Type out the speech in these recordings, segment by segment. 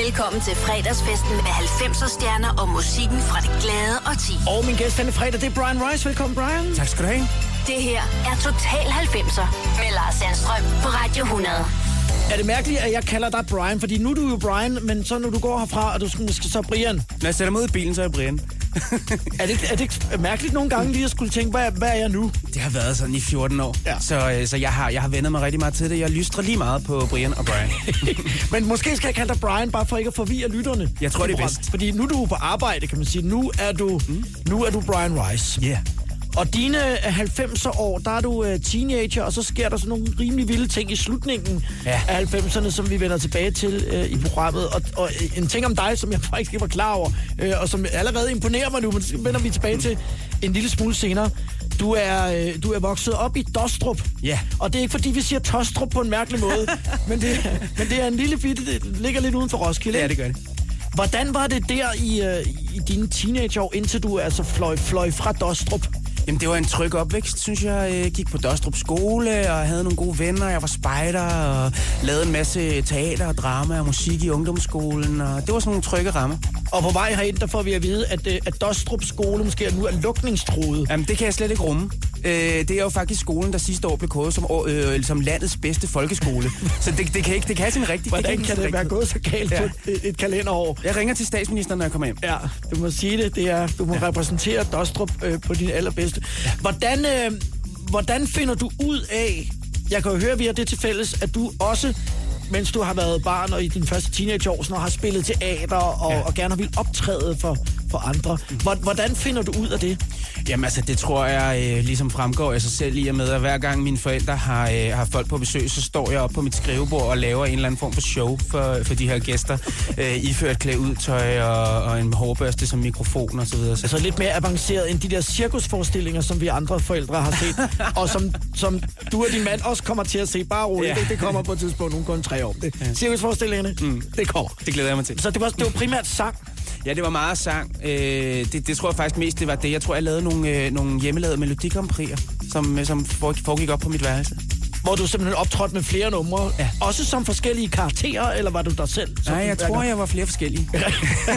Velkommen til fredagsfesten med 90'er stjerner og musikken fra det glade og ti. Og min gæst denne fredag, det er Brian Rice. Velkommen, Brian. Tak skal du have. Det her er Total 90'er med Lars Sandstrøm på Radio 100. Er det mærkeligt, at jeg kalder dig Brian? Fordi nu er du jo Brian, men så når du går herfra, og du skal, så Brian. Når jeg sætter mig ud i bilen, så er jeg Brian. Er, det, ikke- er det ikke mærkeligt nogle gange lige at skulle tænke, hvad, hvad er jeg nu? Det har været sådan i 14 år. Ja. Så, øh, så jeg, har, jeg har vendet mig rigtig meget til det. Jeg lystrer lige meget på Brian og Brian. Men måske skal jeg kalde dig Brian, bare for ikke at forvirre lytterne. Jeg tror, det er bedst. Fordi nu er du på arbejde, kan man sige. Nu er du, mm. nu er du Brian Rice. Ja. Yeah. Og dine øh, 90'er år, der er du uh, teenager, og så sker der sådan nogle rimelig vilde ting i slutningen Ja. af 90'erne, som vi vender tilbage til uh, i programmet. Og, og øh, en ting om dig, som jeg faktisk ikke var klar over, uh, og som allerede imponerer mig nu, men det vender vi tilbage til en lille smule senere. Du er, uh, du er vokset op i Dostrup. Ja. Og det er ikke fordi, vi siger Tostrup på en mærkelig måde, men, det, men det er en lille bitte, det ligger lidt uden for Roskilde. Ja, det gør det. Hvordan var det der i, uh, i dine teenageår, indtil du altså fløj, fløj fra Dostrup? Jamen, det var en tryg opvækst, synes jeg. Jeg gik på Dostrup skole, og havde nogle gode venner. Jeg var spejder, og lavede en masse teater og drama og musik i ungdomsskolen. Og det var sådan nogle trygge rammer. Og på vej herind, der får vi at vide, at, øh, at Dostrup skole måske nu er lukningstroet. Jamen, det kan jeg slet ikke rumme. Øh, det er jo faktisk skolen, der sidste år blev kåret som, øh, som landets bedste folkeskole. Så det, det kan ikke det kan have sin rigtige. Hvordan ikke kan sin det være rigtighed. gået så galt Ja. et, et kalenderår? Jeg ringer til statsministeren, når jeg kommer hjem. Ja, du må sige det. det er, du må ja. repræsentere Dostrup øh, på din allerbedste. Hvordan, øh, hvordan finder du ud af, jeg kan jo høre, vi har det til fælles, at du også, mens du har været barn og i din første teenageår, sådan, og har spillet teater og, ja. Ja. og gerne vil optræde for, for andre. Hvor- Hvordan finder du ud af det? Jamen altså, det tror jeg øh, ligesom fremgår af sig selv i og med, at hver gang mine forældre har, øh, har folk på besøg, så står jeg op på mit skrivebord og laver en eller anden form for show for, for de her gæster. Øh, iført klædt ud tøj og, og en hårbørste som mikrofon og så videre. Så Altså lidt mere avanceret end de der cirkusforestillinger, som vi andre forældre har set, og som, som du og din mand også kommer til at se. Bare roligt, ja. Det, det kommer på et tidspunkt, nogle kun tre år. Det, ja. Cirkusforestillingerne, mm. det kommer. det glæder jeg mig til. Så det var, det var primært sang. Ja, det var meget sang. Øh, det, det tror jeg faktisk mest, det var det. Jeg tror, jeg lavede nogle, øh, nogle hjemmelavede melodikomprier, som, øh, som foregik op på mit værelse. Hvor du simpelthen optrådte med flere numre. Ja. Også som forskellige karakterer, eller var du dig selv? Nej, jeg tror, jeg var flere forskellige.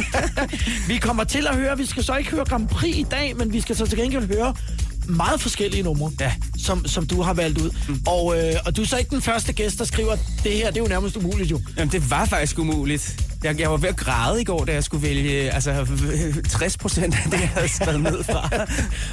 Vi kommer til at høre, vi skal så ikke høre Grand Prix i dag, men vi skal så til gengæld høre meget forskellige numre, Ja. som, som du har valgt ud. Mm. Og, øh, og du er så ikke den første gæst, der skriver, det her det er jo nærmest umuligt jo. Jamen, det var faktisk umuligt. Jeg, jeg var ved at græde i går, da jeg skulle vælge altså, 60 procent af det, jeg havde skrevet ned fra.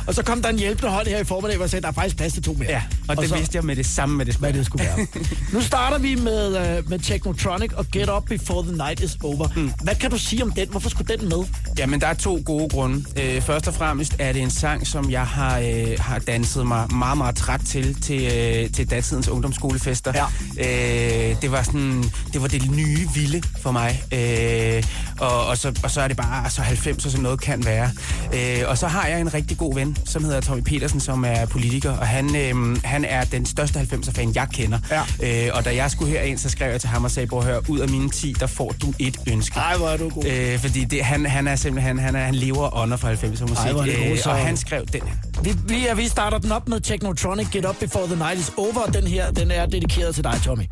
Og så kom der en hjælpende hånd her i formiddag, og sagde, der er faktisk plads til to mere. Ja, og det så, vidste jeg med det samme med det hvad skulle. det skulle være. nu starter vi med, uh, med Technotronic og Get Up Before the Night is Over. Mm. Hvad kan du sige om den? Hvorfor skulle den med? Jamen, der er to gode grunde. Øh, først og fremmest er det en sang, som jeg har, øh, har danset mig meget, meget træt til, til, øh, til datidens ungdomsskolefester. Ja. Øh, det var sådan, det var det nye vilde for mig. Øh, og, og, så, og så er det bare så 90, som noget kan være. Øh, og så har jeg en rigtig god ven, som hedder Tommy Petersen, som er politiker, og han, øh, han er den største 90'er-fan, jeg kender. Ja. Øh, og da jeg skulle herind, så skrev jeg til ham og sagde, prøv at høre, ud af mine 10, der får du et ønske. Ej, hvor er du god. Øh, fordi det, han, han er simpelthen, han, er, han lever ånder for 90'er musik. Ej, hvor er det god, så- og han skrev den her. Vi, vi, vi starter den op med Technotronic Get Up Before the Night is Over. Den her, den er dedikeret til dig, Tommy.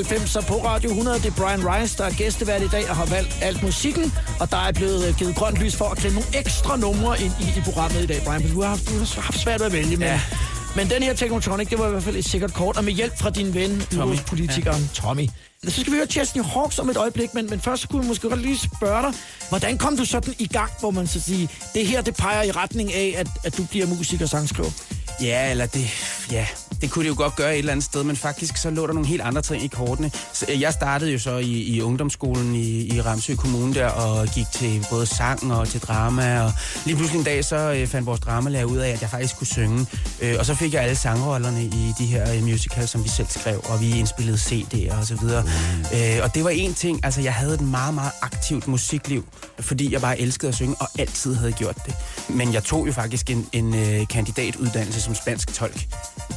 90'er på Radio 100. Det er Brian Rice, der er gæstevært i dag og har valgt alt musikken. Og der er blevet øh, givet grønt lys for at klemme nogle ekstra numre ind i, i programmet i dag, Brian. Du har haft, du har haft svært ved at vælge, men... Ja. Men den her Technotronic, det var i hvert fald et sikkert kort, og med hjælp fra din ven, politikeren ja. Tommy. Så skal vi høre Chesney Hawks om et øjeblik, men, men først kunne vi måske godt lige spørge dig, hvordan kom du sådan i gang, hvor man så sige, det her det peger i retning af, at, at du bliver musiker og sangskriver? Ja, eller det, ja, det kunne det jo godt gøre et eller andet sted, men faktisk så lå der nogle helt andre ting i kortene. Øh, jeg startede jo så i, i ungdomsskolen i, i Ramsø Kommune der, og gik til både sang og til drama, og lige pludselig en dag så øh, fandt vores dramalærer ud af, at jeg faktisk kunne synge. Øh, og så fik jeg alle sangrollerne i de her øh, musicals, som vi selv skrev, og vi indspillede CD'er og så videre. Mm. Øh, og det var en ting, altså jeg havde et meget, meget aktivt musikliv, fordi jeg bare elskede at synge, og altid havde gjort det. Men jeg tog jo faktisk en, en øh, kandidatuddannelse som spansk tolk.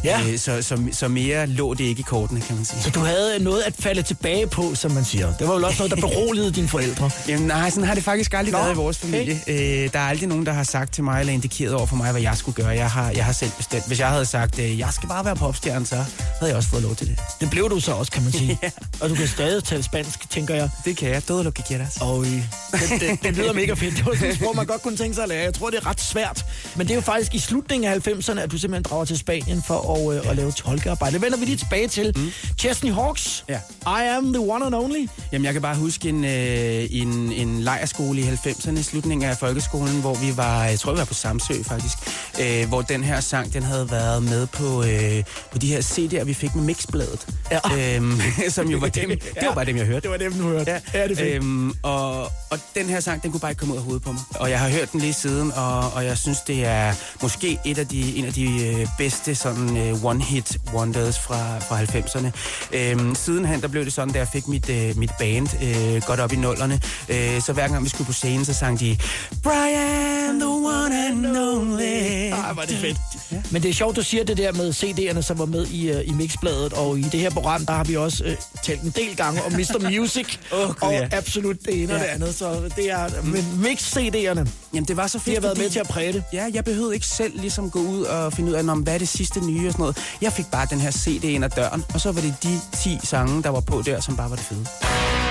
Ja. Øh, så, så, så mere lå det ikke i kortene, kan man sige. Så du havde noget at falde tilbage på, som man siger. Det var jo også noget, der beroligede dine forældre. Jamen nej, sådan har det faktisk aldrig Nå, været i vores familie. Øh, der er aldrig nogen, der har sagt til mig, eller indikeret over for mig, hvad jeg skulle gøre. Jeg har, jeg har selv bestemt. Hvis jeg havde sagt, øh, jeg skal bare være popstjerne, så havde jeg også fået lov til det. Det blev du så også, kan man sige. Ja. Og du kan stadig tale spansk, tænker jeg. Det kan jeg. Todo lo que quieras. Og øh, det, det, det lyder mega fedt. Det var sådan et sprog, man godt kunne tænke sig at lære. Jeg tror, det er ret svært. Men det er jo faktisk i slutningen af 90'erne, at du simpelthen drager til Spanien for at, øh, at lave tolkearbejde. Det vender vi lige tilbage til. Mm. Chesney Hawks, Ja. I am the one and only. Jamen, jeg kan bare huske en, øh, en, en lejerskole i 90'erne, i slutningen af folkeskolen, hvor vi var, jeg tror, vi var på Samsø faktisk, øh, hvor den her sang, den havde været med på, øh, på de her CD'er, vi fik med Mixbladet. Ja. Øhm, som jo var dem, det var bare dem, jeg hørte. Det var dem, du hørte. Ja, ja det fedt. Øhm, og, og den her sang, den kunne bare ikke komme ud af hovedet på mig. Og jeg har hørt den lige siden, og, og jeg synes, det er måske et af de, en af de øh, bedste sådan øh, one-hit wonders fra, fra 90'erne. Øhm, sidenhen, der blev det sådan, da jeg fik mit, øh, mit band øh, godt op i nullerne. Øh, så hver gang vi skulle på scenen, så sang de Brian, the one and only. Ej, var det fedt. Men det er sjovt, du siger det der med CD'erne, som var med i, uh, i Mixbladet, og i det her program, der har vi også uh, talt en del gange om Mr. Music, Åh, Gud, og ja. absolut det ene og Ja. det andet, så det er, men Mix-CD'erne, Jamen, det var så fedt, de har været med til at præge det. Ja, jeg behøvede ikke selv ligesom gå ud og finde ud af, "Nå, men hvad er det sidste nye og sådan noget. Jeg fik bare den her CD ind ad døren, og så var det de 10 sange, der var på der, som bare var det fede.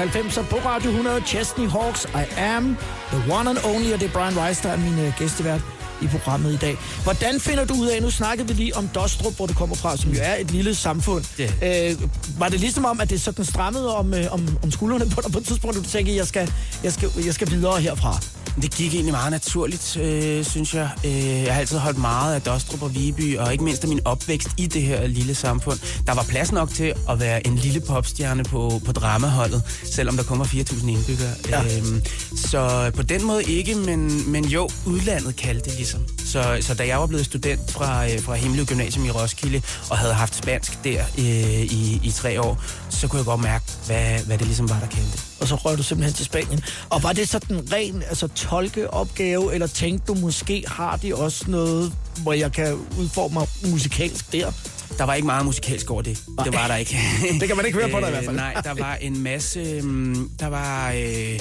90'er på Radio 100. Chesney Hawks, I am the one and only, og det er Brian Rice, der er min uh, gæstevært i programmet i dag. Hvordan finder du ud af, nu snakkede vi lige om Dostrup, hvor du kommer fra, som jo er et lille samfund. Ja. Øh, var det ligesom om, at det sådan strammede om, øh, om, om skuldrene på dig på et tidspunkt, du tænkte, jeg skal, jeg skal, jeg skal videre herfra? Det gik egentlig meget naturligt, øh, synes jeg. Øh, jeg har altid holdt meget af Dostrup og Viby, og ikke mindst af min opvækst i det her lille samfund. Der var plads nok til at være en lille popstjerne på, på dramaholdet, selvom der var 4.000 indbyggere. Ja. Øh, så på den måde ikke, men, men jo, udlandet kaldte det ligesom. Så, så da jeg var blevet student fra, øh, fra Himmelig Gymnasium i Roskilde, og havde haft spansk der øh, i, i tre år, så kunne jeg godt mærke, hvad, hvad det ligesom var, der kaldte og så røg du simpelthen til Spanien. Og var det sådan en ren altså, tolkeopgave, eller tænkte du måske, har de også noget, hvor jeg kan udforme mig musikalsk der? Der var ikke meget musikalsk over det. Nej. Det var der ikke. Det kan man ikke høre på dig i hvert fald. Øh, Nej, der var en masse... øhm, Der var... Øh,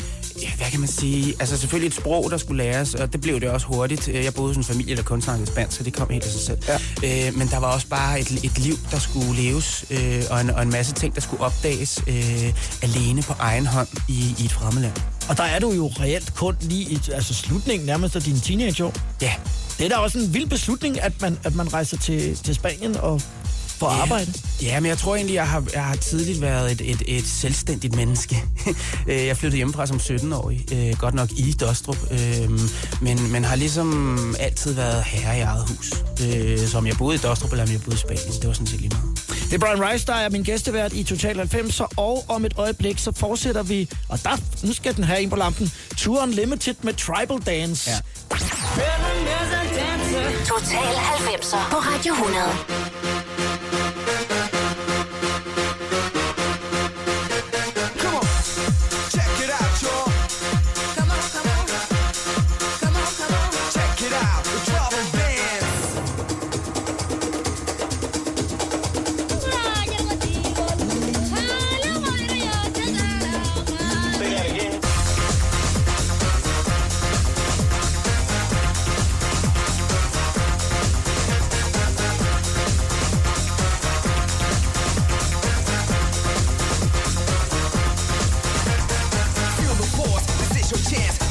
ja, hvad kan man sige? Altså selvfølgelig et sprog, der skulle læres, og det blev det også hurtigt. Øh, Jeg boede hos en familie, der kun snakkede spansk, så det kom helt af sig selv. Ja. Øh, men der var også bare et, et liv, der skulle leves, øh, og, en, og en masse ting, der skulle opdages øh, alene på egen hånd i, i et fremmed Og der er du jo reelt kun lige i altså, slutningen nærmest af dine teenageår. Ja, Det er da også en vild beslutning, at man, at man rejser til, til Spanien og Ja. arbejde. Ja, men jeg tror egentlig, jeg har, jeg har tidligt været et, et, et selvstændigt menneske. Øh, jeg flyttede hjemmefra som 17-årig, øh, godt nok i Dostrup, øh, men, men har ligesom altid været herre i eget hus. Øh, så om jeg boede i Dostrup, eller om jeg boede i Spanien, det var sådan set lige meget. Det er Brian Rice, der er min gæstevært i Total 90'er, og om et øjeblik, så fortsætter vi, og der, nu skal den have en på lampen, Tour Unlimited med Tribal Dance. Ja. Total 90'er på Radio 100. Chance.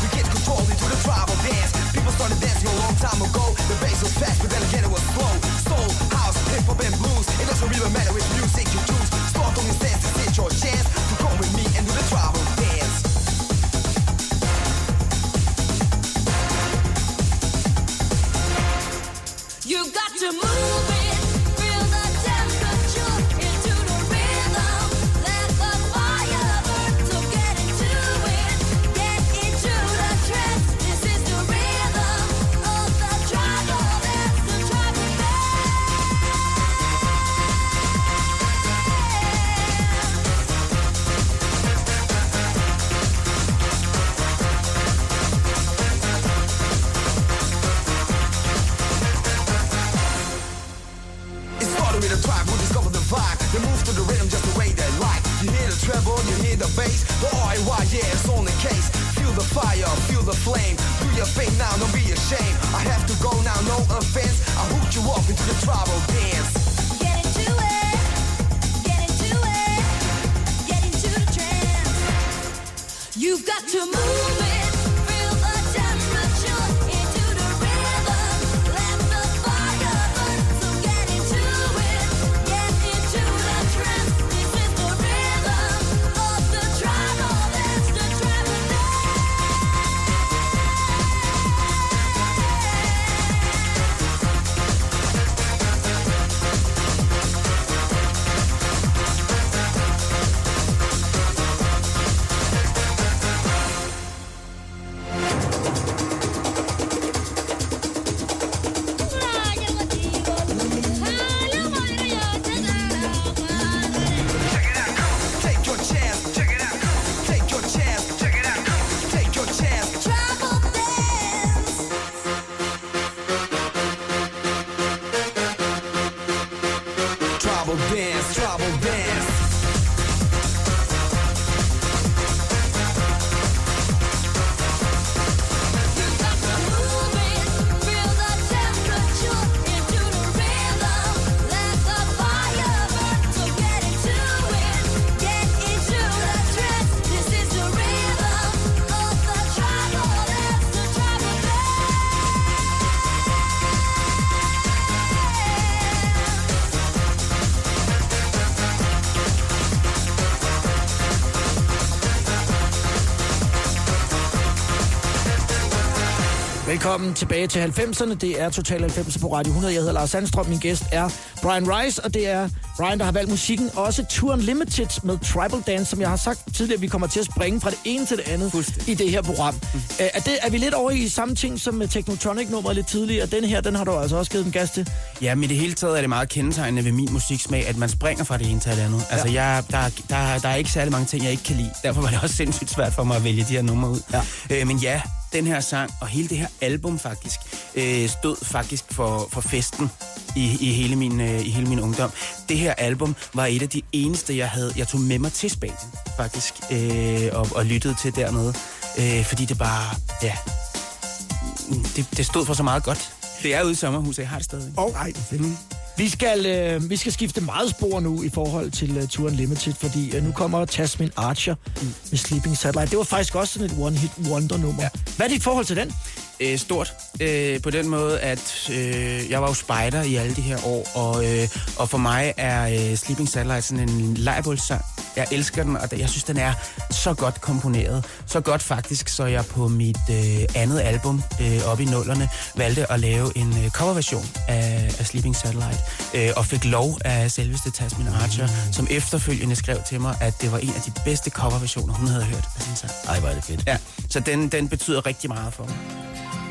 Velkommen tilbage til 90'erne. Det er Total 90 på Radio 100. Jeg hedder Lars Sandstrøm. Min gæst er Brian Rice, og det er Brian, der har valgt musikken. Også Tour Unlimited med Tribal Dance, som jeg har sagt tidligere, vi kommer til at springe fra det ene til det andet i det her program. Mm. Er, det, er vi lidt over i samme ting som med Technotronic-nummeret lidt tidligere? Den her, den har du altså også givet den gas til. Ja, men i det hele taget er det meget kendetegnende ved min musiksmag, at man springer fra det ene til det andet. Altså, jeg, der, der, der er ikke særlig mange ting, jeg ikke kan lide. Derfor var det også sindssygt svært for mig at vælge de her numre ud. Ja. Øh, men ja, den her sang og hele det her album faktisk øh, stod faktisk for, for festen i, i, hele min, øh, i hele min ungdom. Det her album var et af de eneste, jeg havde, jeg tog med mig til Spanien faktisk, øh, og, og lyttede til dernede. Øh, fordi det bare, ja, det, det stod for så meget godt. Det er ude i sommerhuset, jeg har det stadig. Åh, oh, ej, fedt. Vi skal, øh, vi skal skifte meget spor nu i forhold til uh, Tour Unlimited, fordi øh, nu kommer Tasmin Archer mm. med Sleeping Satellite. Det var faktisk også sådan et one-hit wonder-nummer. Ja. Hvad er dit forhold til den? Øh, stort øh, på den måde, at øh, jeg var jo spider i alle de her år, og, øh, og for mig er øh, Sleeping Satellite sådan en lejrbålssang. Jeg elsker den, og jeg synes, den er så godt komponeret. Så godt faktisk, så jeg på mit øh, andet album øh, op i nullerne valgte at lave en øh, coverversion af, af Sleeping Satellite, øh, og fik lov af selveste Tasmin Archer, mm. som efterfølgende skrev til mig, at det var en af de bedste coverversioner, hun havde hørt af sin sang. Ej, hvor er det fedt. Ja, så den, den betyder rigtig meget for mig.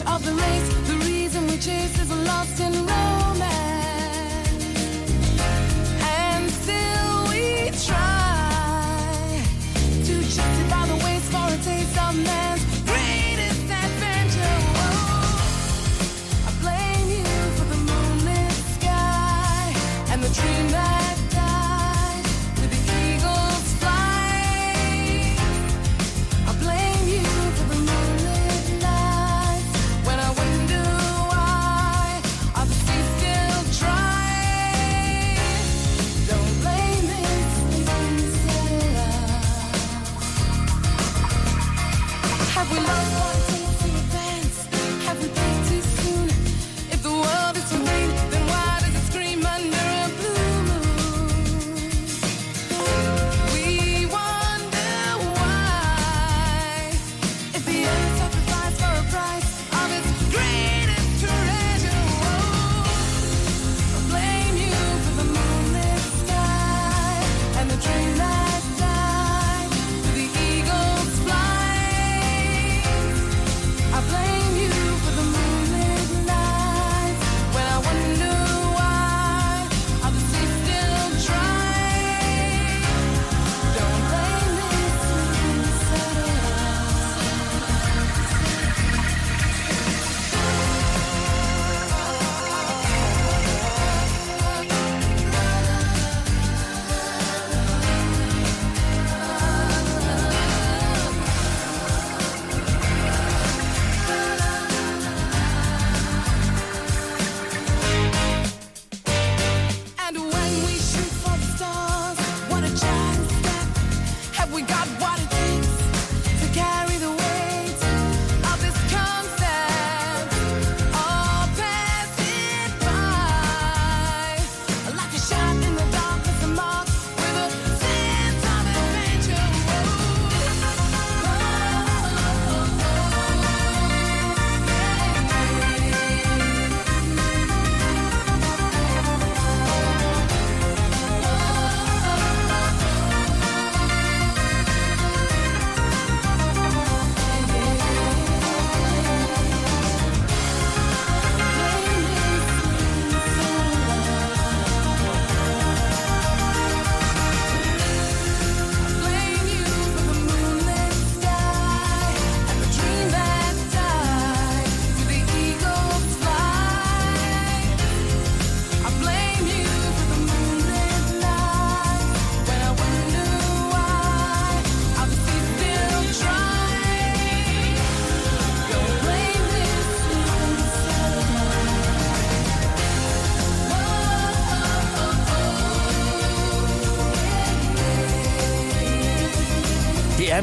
rush of the race? The reason we chase is lost in romance. And still we try to justify the waste for a taste of man's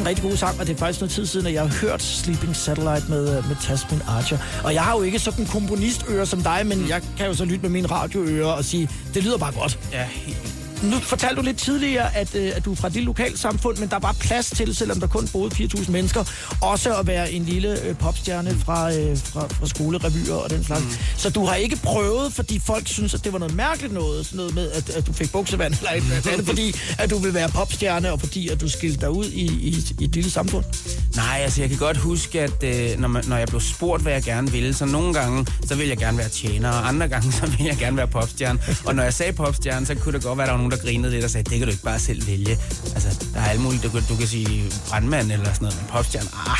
en rigtig god sang, og det er faktisk noget tid siden, at jeg har hørt Sleeping Satellite med, øh, med Tasmin Archer. Og jeg har jo ikke sådan en komponistøre som dig, men jeg kan jo så lytte med mine radioører og sige, det lyder bare godt. Ja, helt Nu fortalte du lidt tidligere, at, øh, at du er fra et lille lokalsamfund, men der var plads til, selvom der kun boede 4.000 mennesker, også at være en lille øh, popstjerne fra, øh, fra, fra skolerevyer og den slags. Mm. Så du har ikke prøvet, fordi folk synes, at det var noget mærkeligt noget, sådan noget med, at, at du fik buksevand, eller et eller andet, det fordi, at du vil være popstjerne, og fordi, at du skilte dig ud i, i, i et lille samfund. Nej, altså jeg kan godt huske, at øh, når, man, når jeg blev spurgt, hvad jeg gerne ville, så nogle gange, så ville jeg gerne være tjener, og andre gange, så ville jeg gerne være popstjerne. Og når jeg sagde popstjerne, så kunne det godt være, at der var nogen, der grinede lidt og sagde, det kan du ikke bare selv vælge. Altså, der er alt muligt, du, kan- du kan sige brandmand eller sådan noget, men popstjerne, ah,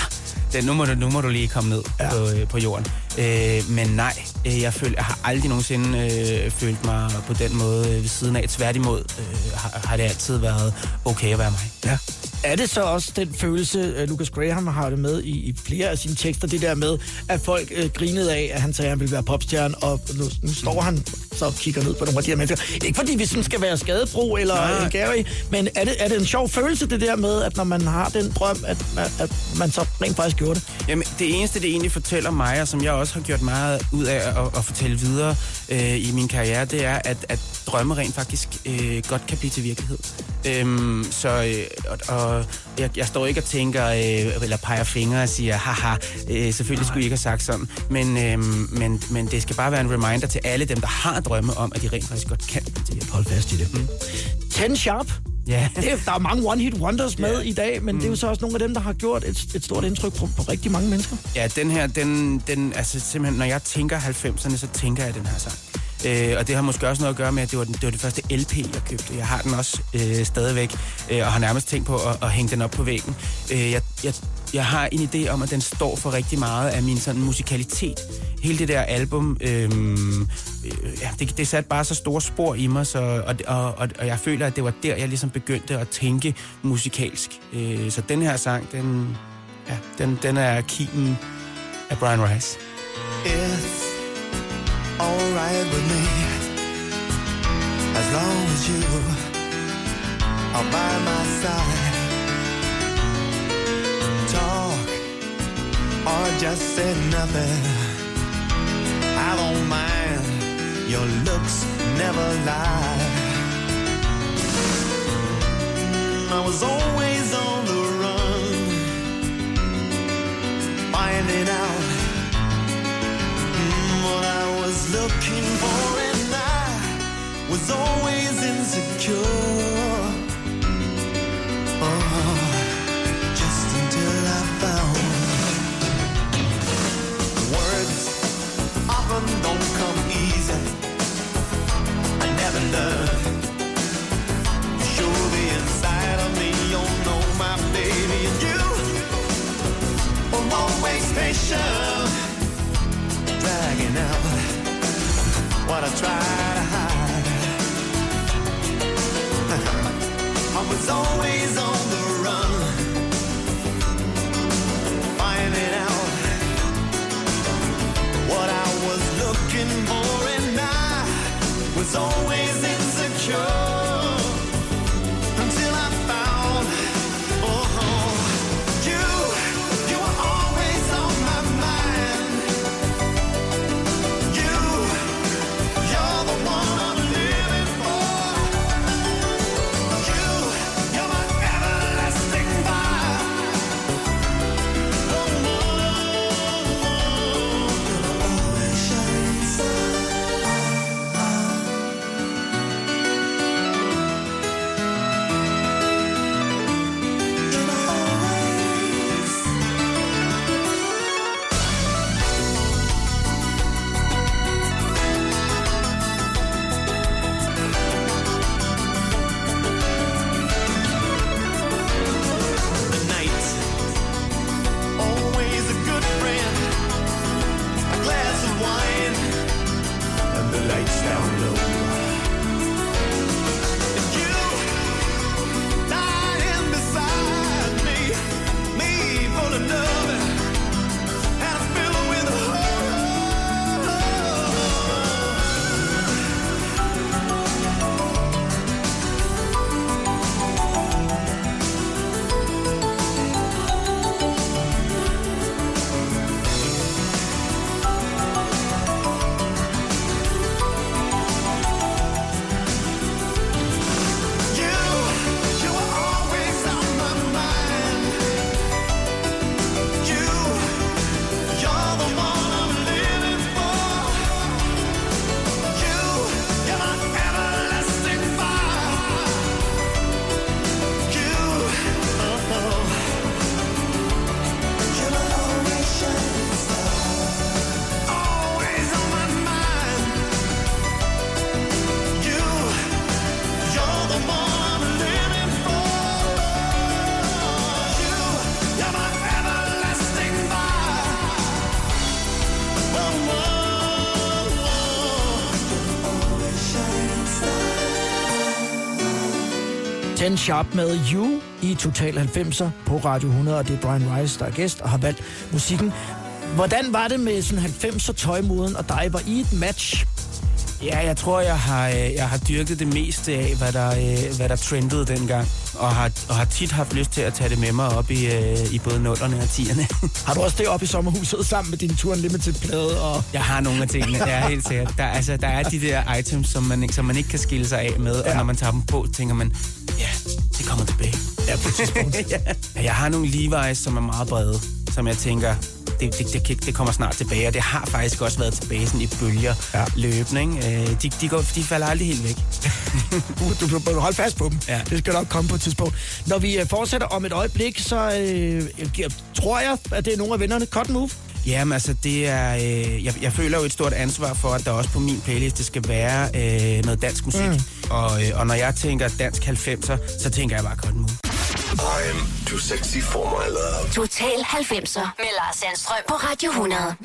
det, nu, må du, nu må du lige komme ned ja. på, øh, på jorden. Øh, men nej, øh, jeg, føl, jeg har aldrig nogensinde øh, følt mig på den måde øh, ved siden af. Tværtimod øh, har, har det altid været okay at være mig. Ja. Er det så også den følelse, Lucas Graham har det med i, i flere af sine tekster, det der med, at folk uh, grinede af, at han sagde, at han ville være popstjerne, og nu, nu står han så og kigger ned på nogle af de her mennesker. Ikke fordi vi sådan skal være skadebro eller Nej. en Gary, men er det, er det en sjov følelse, det der med, at når man har den drøm, at, at, at man så rent faktisk gjorde det? Jamen, det eneste, det egentlig fortæller mig, og som jeg også har gjort meget ud af at, at fortælle videre øh, i min karriere, det er, at, at drømme rent faktisk øh, godt kan blive til virkelighed. Øhm, så, øh, og, og jeg, jeg står ikke og tænker, øh, eller peger fingre og siger, haha, øh, selvfølgelig skulle I ikke have sagt sådan. Men, øh, men, men det skal bare være en reminder til alle dem, der har drømme om, at de rent faktisk godt kan virkelighed. Hold fast i det. Mm. 10 Sharp. Ja. Det, er- der er mange one-hit wonders med Ja. i dag, men mm. det er jo så også nogle af dem, der har gjort et, et stort indtryk på, på rigtig mange mennesker. Ja, den her, den, den, altså simpelthen, når jeg tænker 90'erne, så tænker jeg den her sang. Øh, og det har måske også noget at gøre med, at det var, den, det var det første LP, jeg købte. Jeg har den også øh, stadigvæk, øh, og har nærmest tænkt på at, at hænge den op på væggen. Øh, jeg, jeg, jeg har en idé om, at den står for rigtig meget af min sådan musikalitet. Hele det der album, øh, øh, ja, det, det satte bare så store spor i mig, så, og, og, og, og jeg føler, at det var der, jeg ligesom begyndte at tænke musikalsk. Øh, så den her sang, den, ja, den, den er kimen af Brian Rice. It's alright with me as long as you are by my side. Talk or just say nothing. I don't mind. Your looks never lie. I was always on the run, finding out what I was looking for, and I was always insecure. Oh, just until I found words often don't come easy. I never learned. Show the inside of me, you know my baby, and you were always patient dragging out. What I try to hide. I was always on the run, finding out what I was looking for, and I was always insecure Ken Sharp med You i Total 90'er på Radio 100, og det er Brian Rice, der er gæst og har valgt musikken. Hvordan var det med sådan 90'er tøjmoden og dig? Var I et match? Ja, jeg tror, jeg har, øh, jeg har dyrket det meste af, hvad der, øh, hvad der trendede dengang. Og har, og har tit haft lyst til at tage det med mig op i, øh, i både 0'erne og 10'erne. Har du også det oppe i sommerhuset sammen med din Tour Unlimited plade? Og... Jeg har nogle af tingene, ja, helt sikkert. Der, altså, der er de der items, som man, ikke- som man ikke kan skille sig af med, ja. og når man tager dem på, tænker man, tidspunkt. ja. Jeg har nogle Levi's, som er meget brede, som jeg tænker, det, det, det, det kommer snart tilbage, og det har faktisk også været tilbage sådan i bølger Ja. løbende. Ikke? Øh, De, de, går, de falder aldrig helt væk. Du, du, du holde fast på dem. Ja. Det skal nok komme på et tidspunkt. Når vi øh, fortsætter om et øjeblik, så øh, jeg, tror jeg, at det er nogle af vennerne. Cut Move. Jamen altså, det er... Øh, jeg, jeg føler jo et stort ansvar for, at der også på min playlist det skal være øh, noget dansk musik. Mm. Og, øh, og når jeg tænker dansk 90'er, så tænker jeg bare Cotton Move. I'm too sexy for my love. Total 90'er med Lars Sandstrøm på Radio 100.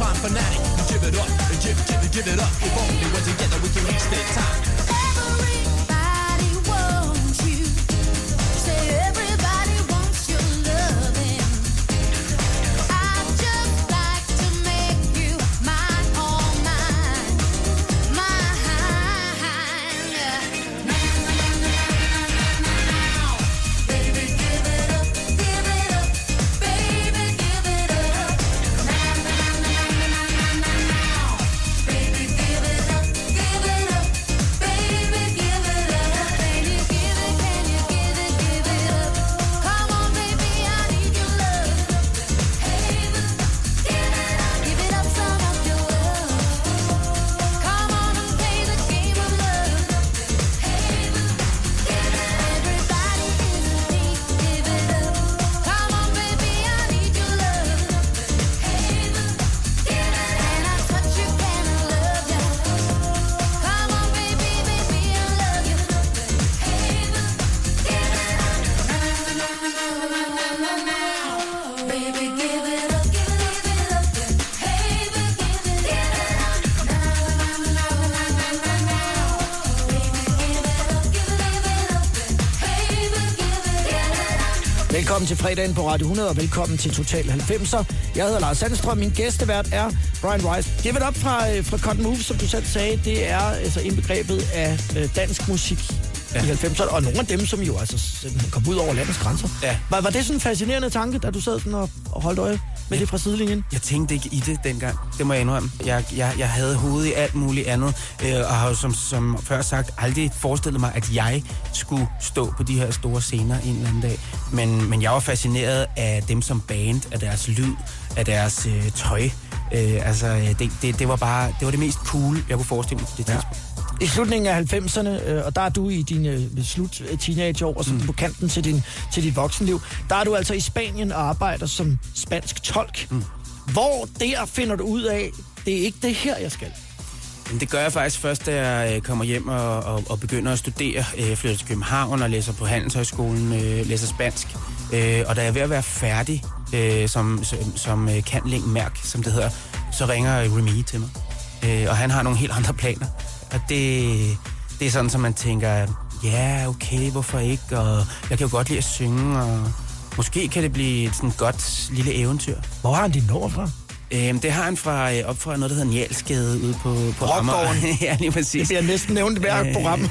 Full-time fanatic. You give it up, give, give give it up. If only we're together we can reach the top. Fredagen på Radio 100, og velkommen til Total 90'er. Jeg hedder Lars Sandstrøm, min gæstevært er Brian Rice. Give it up fra, øh, fra Cotton Move, som du selv sagde, det er altså indbegrebet af øh, dansk musik ja. i 90'erne, og nogle af dem, som jo altså kom ud over landets grænser. Ja. Var, var det sådan en fascinerende tanke, da du sad sådan og, og holdt øje med det fra sidelinjen? Jeg tænkte ikke i det dengang, det må jeg indrømme. Jeg, jeg, jeg havde hovedet i alt muligt andet, øh, og har jo som, som før sagt aldrig forestillet mig, at jeg skulle stå på de her store scener en eller anden dag. Men, men jeg var fascineret af dem som band, af deres lyd, af deres øh, tøj. Øh, altså, det, det, det, var bare det var det mest cool, jeg kunne forestille mig på det tidspunkt. I slutningen af 90'erne, øh, og der er du i dine øh, slut øh, teenageår, og så mm. på kanten til, din, til dit voksenliv, der er du altså i Spanien og arbejder som spansk tolk. Mm. Hvor der finder du ud af, det er ikke det her, jeg skal? Det gør jeg faktisk først, da jeg øh, kommer hjem og, og, og begynder at studere. Jeg flytter til København og læser på Handelshøjskolen, øh, læser spansk. Og da jeg er ved at være færdig som, som, som øh, mærk, som det hedder, så ringer Remy til mig. Og han har nogle helt andre planer. Og det, det er sådan, som man tænker, ja, okay, hvorfor ikke? Og jeg kan jo godt lide at synge, og måske kan det blive et sådan godt lille eventyr. Hvor har han dit nummer fra? Øhm, det har han fra, øh, op fra noget, der hedder Njalsgade ude på, på Rockgården. ja, lige præcis. Det bliver næsten nævnt i hvert Øh, program.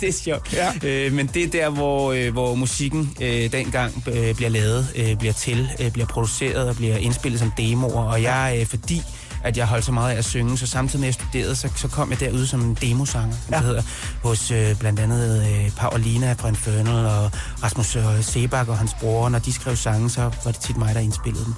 det er sjovt. Ja. Øh, men det er der, hvor, øh, hvor musikken øh, dengang øh, bliver lavet, øh, bliver til, øh, bliver produceret og bliver indspillet som demoer. Og jeg, øh, fordi at jeg holdt så meget af at synge, så samtidig med at jeg studerede, så, så kom jeg derud som en demosanger, som ja. det hedder, hos øh, blandt andet øh, Paulina fra Infernal og Rasmus øh, Sebak og hans bror. Når de skrev sange, så var det tit mig, der indspillede dem.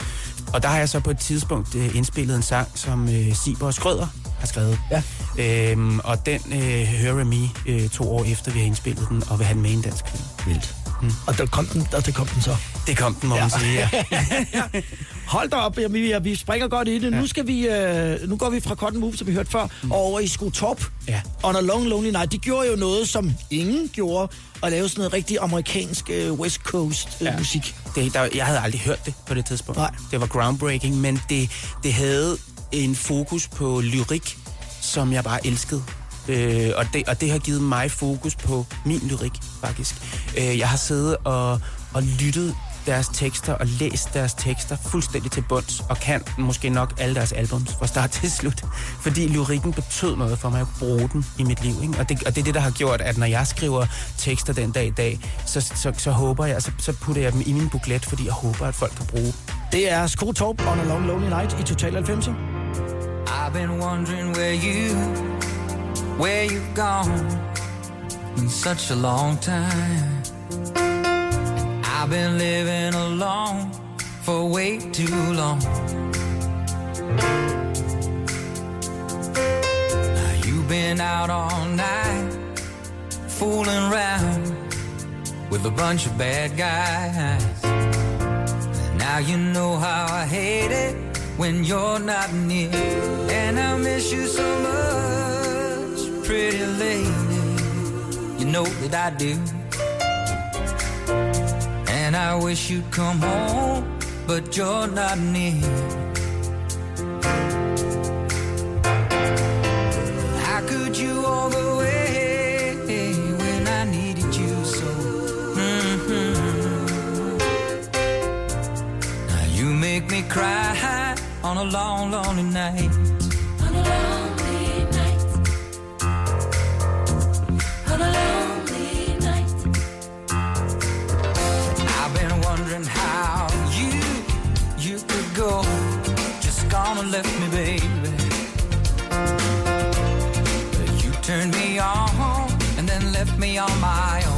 Og der har jeg så på et tidspunkt øh, indspillet en sang, som øh, Siber og Skrøder har skrevet. Ja. Øhm, og den øh, hører Remy øh, to år efter, vi har indspillet den, og vil have den med i en dansk film. Vildt. Mm. Og der kom den, og det kom den så. Det kom den, må ja. man sige, ja. Hold da op, jamen, vi, vi springer godt i det. Ja. Nu, skal vi, øh, nu går vi fra Cotton Move, som vi hørte før, mm. og over i Skotop. Ja. On a Long Lonely Night. De gjorde jo noget, som ingen gjorde, at lave sådan noget rigtig amerikansk øh, West Coast øh, Ja. musik. Det, der, jeg havde aldrig hørt det på det tidspunkt. Nej. Det var groundbreaking, men det, det havde en fokus på lyrik, som jeg bare elskede. Øh, og, det, og det har givet mig fokus på min lyrik, faktisk. Øh, jeg har siddet og, og lyttet deres tekster og læst deres tekster fuldstændig til bunds, og kan måske nok alle deres albums fra start til slut. Fordi lyrikken betød noget for mig at bruge den i mit liv. Ikke? Og, det, og det er det, der har gjort, at når jeg skriver tekster den dag i dag, så, så, så håber jeg, så, så putter jeg dem i min buklet, fordi jeg håber, at folk kan bruge. Det er Skotop On a Long Lonely Night i Total 90'er. I've been wondering where you, where you've gone in such a long time. I've been living alone for way too long. Now you've been out all night, fooling around with a bunch of bad guys. Now you know how I hate it when you're not near. And I miss you so much, pretty lady. You know that I do. I wish you'd come home, but you're not near. How could you when I needed you so? Mhm. Now you make me cry on a long, lonely night. And left me, baby. You turned me on and then left me on my own.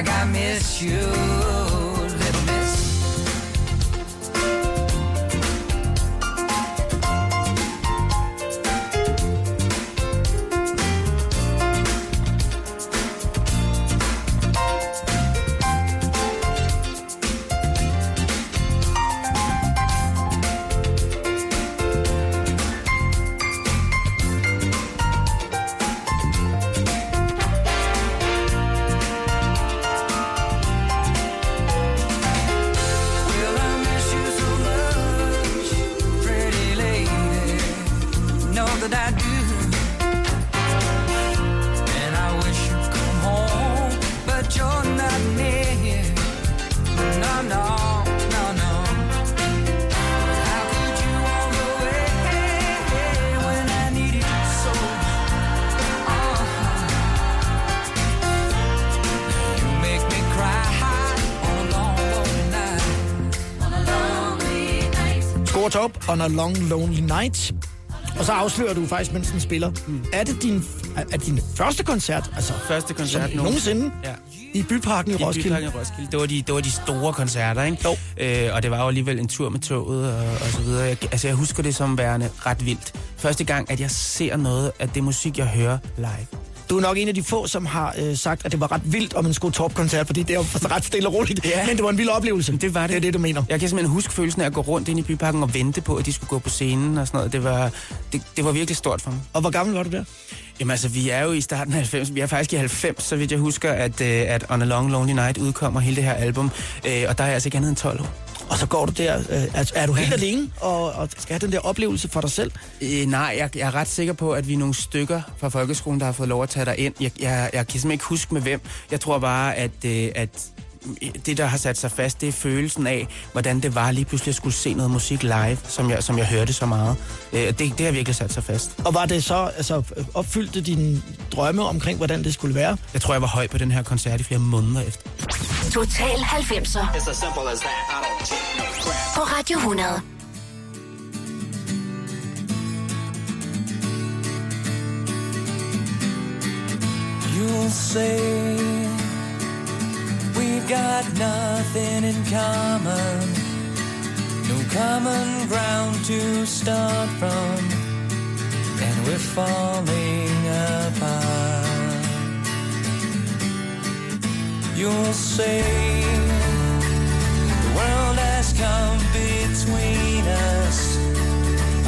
Like I miss you, on a long lonely night. Og så afslører du faktisk, mens den spiller. Mm. Er det din, er, er din første koncert, altså Første koncert som nogensinde, Ja. i Byparken i, I Roskilde? Byparken i Roskilde. Det var de, det var de store koncerter, ikke? Jo. Øh, og det var jo alligevel en tur med toget og, og så videre. Jeg, altså, jeg husker det som værende ret vildt. Første gang, at jeg ser noget af det musik, jeg hører live. Du er nok en af de få, som har øh, sagt, at det var ret vildt om en skulle top-koncert, fordi det er jo ret stille og roligt. Ja. Men det var en vild oplevelse. Det var det. Det er det, du mener. Jeg kan simpelthen huske følelsen af at gå rundt ind i byparken og vente på, at de skulle gå på scenen og sådan noget. Det var, det, det var virkelig stort for mig. Og hvor gammel var du der? Jamen altså, vi er jo i starten af 90. Vi er faktisk i 90, så vidt jeg husker, at, øh, at On a Long Lonely Night udkommer hele det her album. Øh, og der er jeg altså ikke andet end 12 år. Og så går du der, øh, er, er du helt alene og, og skal have den der oplevelse for dig selv? Øh, nej, jeg, jeg er ret sikker på, at vi er nogle stykker fra folkeskolen, der har fået lov at tage dig ind. Jeg, jeg, jeg kan simpelthen ikke huske med hvem. Jeg tror bare, at, øh, at det, der har sat sig fast, det er følelsen af, hvordan det var lige pludselig at skulle se noget musik live, som jeg, som jeg hørte så meget. Øh, det, det har virkelig sat sig fast. Og var det så, altså, opfyldte dine drømme omkring, hvordan det skulle være? Jeg tror, jeg var høj på den her koncert i flere måneder efter. Total 90'er på Radio 100. You'll say we've got nothing in common, no common ground to start from, and we're falling apart. You'll say the world has come between us,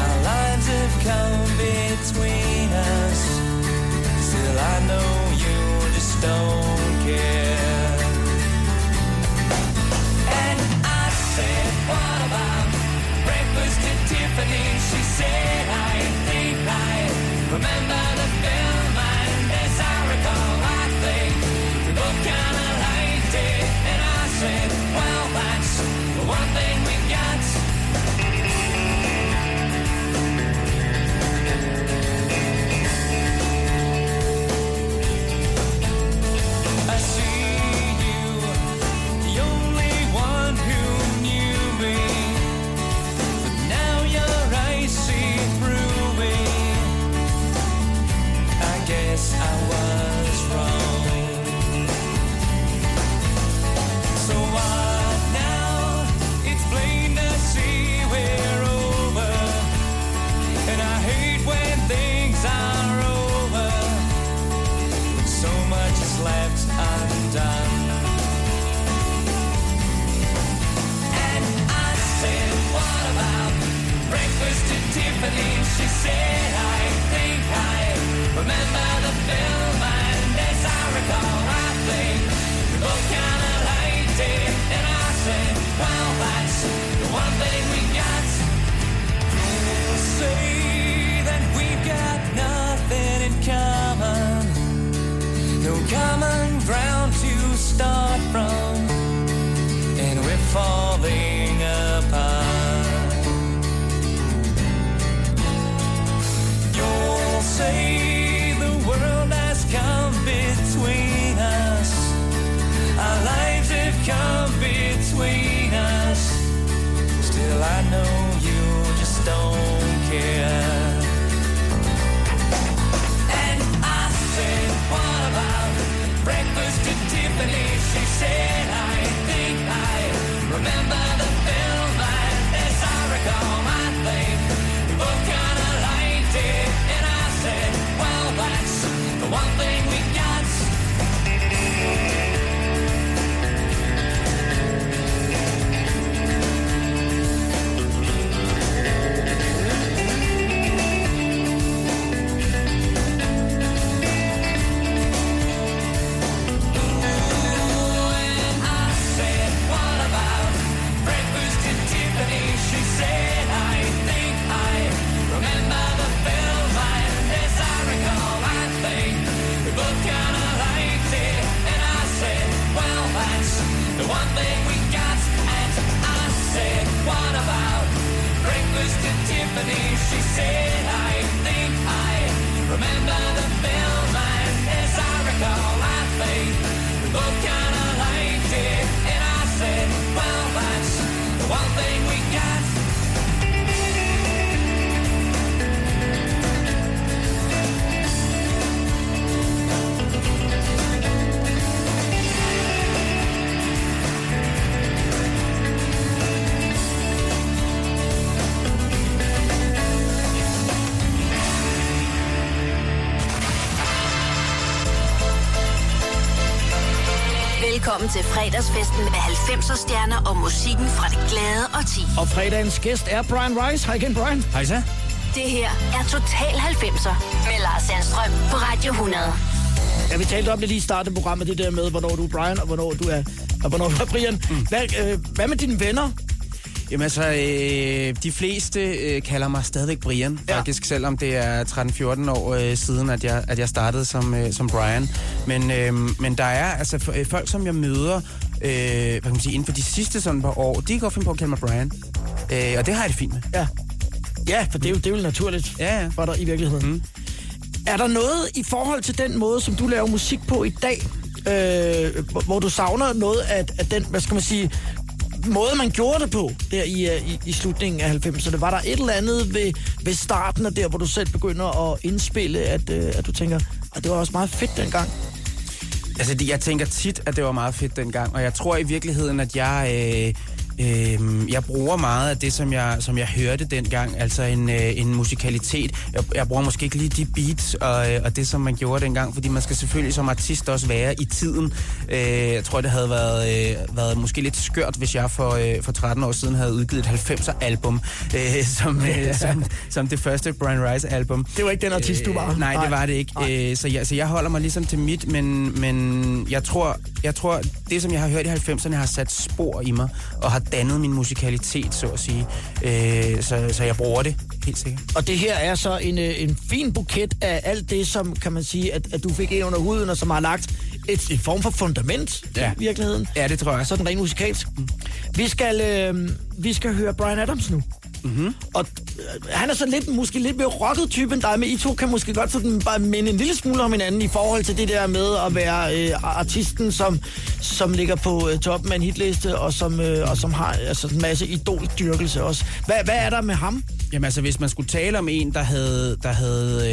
our lives have come between us. Still, I know you just don't care. Fredagsfesten med 90'er stjerner og musikken fra det glade og ti. Og fredagens gæst er Brian Rice. Hej igen, Brian. Hej så. Det her er Total 90'er med Lars Sandstrøm på Radio 100. Ja, vi talte om det lige i starten af programmet, det der med, hvornår du er Brian, og hvornår du er, og hvornår du er Brian. Mm. Hvad, øh, hvad med dine venner? Jamen altså, øh, de fleste øh, kalder mig stadigvæk Brian, Ja. ja. faktisk, selvom det er 13-14 år øh, siden, at jeg, at jeg startede som, øh, som Brian. Men, øh, men der er altså f- øh, folk, som jeg møder, øh, hvad kan man sige, inden for de sidste sådan par år, de kan godt finde på at kalde mig Brian. Øh, og det har jeg det fint med. Ja. Ja, for det er jo, det er jo naturligt Ja, ja. for dig i virkeligheden. Mm. Er der noget i forhold til den måde, som du laver musik på i dag, øh, hvor- du savner noget af, af den, hvad skal man sige, måde, man gjorde det på der i, øh, i, i slutningen af 90'erne? Var der et eller andet ved, ved starten af der, hvor du selv begynder at indspille, at, øh, at du tænker, at det var også meget fedt dengang? Altså, det- jeg tænker tit, at det var meget fedt dengang, og jeg tror i virkeligheden, at jeg... Øh, Øh, jeg bruger meget af det, som jeg, som jeg hørte dengang, altså en, øh, en musikalitet. Jeg, jeg bruger måske ikke lige de beats og, øh, og det, som man gjorde dengang, fordi man skal selvfølgelig som artist også være i tiden. Øh, jeg tror, det havde været, øh, været måske lidt skørt, hvis jeg for, øh, for 13 år siden havde udgivet et 90'er-album, øh, som, øh, som, som det første Brian Rice-album. Det var ikke den artist, du var. Øh, nej, Nej. det var det ikke. Øh, så, jeg, så jeg holder mig ligesom til mit, men, men jeg, tror, jeg tror, det som jeg har hørt i 90'erne har sat spor i mig, og har dannet min musikalitet, så at sige. Øh, så, så jeg bruger det, helt sikkert. Og det her er så en, øh, en fin buket af alt det, som kan man sige, at, at du fik ind under huden, og som har lagt et, et form for fundament ja. I virkeligheden. Ja, det tror jeg. Sådan rent musikalsk. Vi skal, øh, vi skal høre Brian Adams nu. Mm-hmm. Og øh, han er så lidt, måske lidt mere rocket type end dig, men I to kan måske godt sådan bare minde en lille smule om hinanden i forhold til det der med at være øh, artisten, som, som ligger på øh, toppen af en hitliste, og som, øh, og som har altså, en masse idoldyrkelse også. Hvad, hvad er der med ham? Jamen altså, hvis man skulle tale om en, der havde, der havde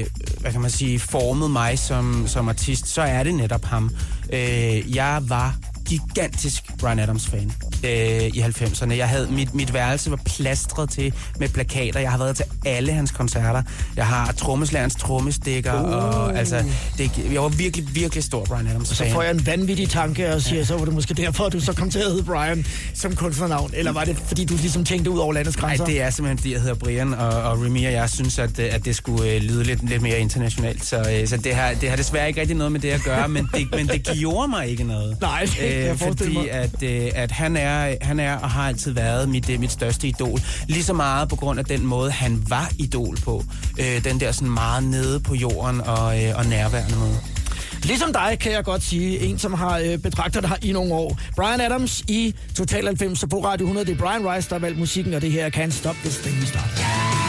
øh, hvad kan man sige, formet mig som, som artist, så er det netop ham. Øh, jeg var gigantisk Brian Adams-fan øh, i 90'erne. Jeg havde, mit, mit værelse var plastret til med plakater. Jeg har været til alle hans koncerter. Jeg har trommeslagerens trommestikker, uh. og altså, det, jeg var virkelig, virkelig stor Brian Adams-fan. Så får jeg en vanvittig tanke og siger, så var det måske derfor, at du så kom til at hedde Brian som kunstnernavn. Eller var det, fordi du ligesom tænkte ud over landets Nej, grænser? det er simpelthen, fordi jeg hedder Brian, og, og Remy og jeg synes, at, øh, at det skulle øh, lyde lidt, lidt mere internationalt. Så, øh, så det, har, det har desværre ikke rigtig noget med det at gøre, men det, men det gjorde mig ikke noget. Nej, det forestille fordi at, øh, at han, er, han er og har altid været mit, øh, mit største idol. Lige så meget på grund af den måde, han var idol på. Øh, den der sådan meget nede på jorden og, øh, og nærværende måde. Ligesom dig kan jeg godt sige, en som har øh, betragtet dig i nogle år. Brian Adams i Total 90 på Radio 100. Det er Brian Rice, der har valgt musikken, og det her er Can't Stop This Thing Start. I'm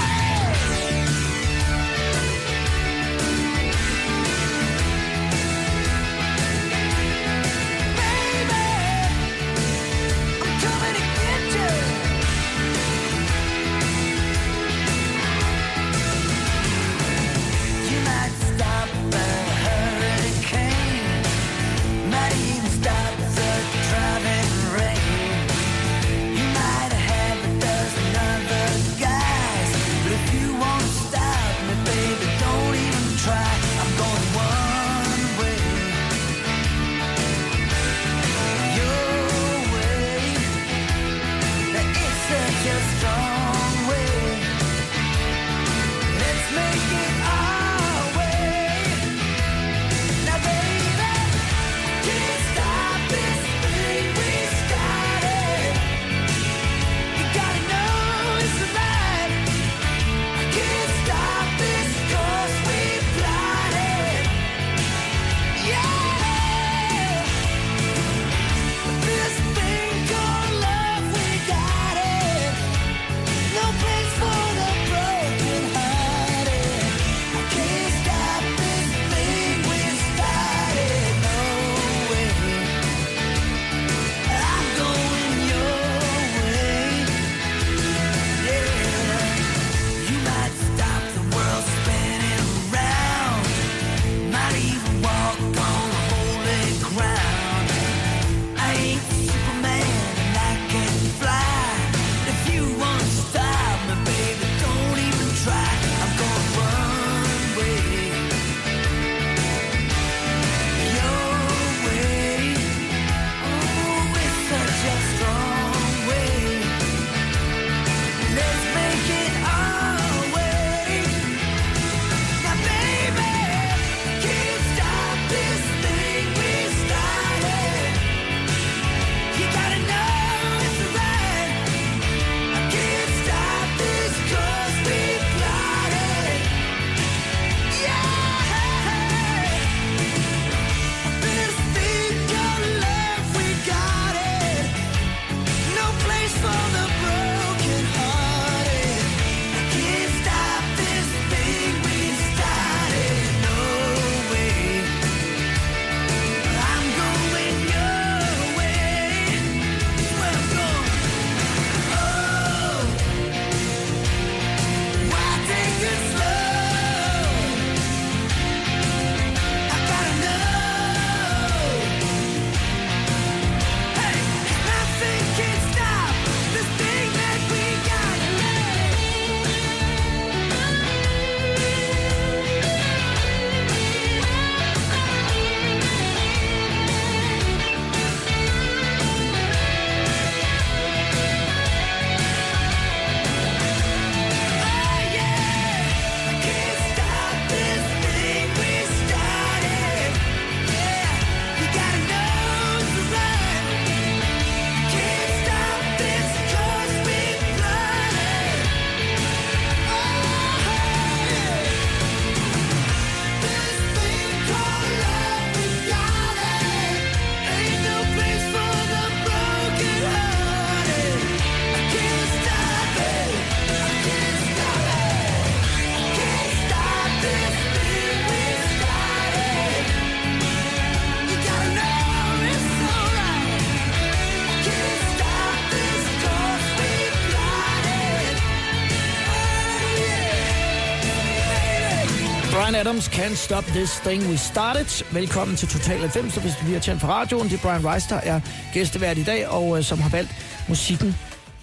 Adams, Can't Stop This Thing We Started. Velkommen til Total 90, hvis du har tændt for radioen. Det er Brian Rice, der er gæstevært i dag, og øh, som har valgt musikken.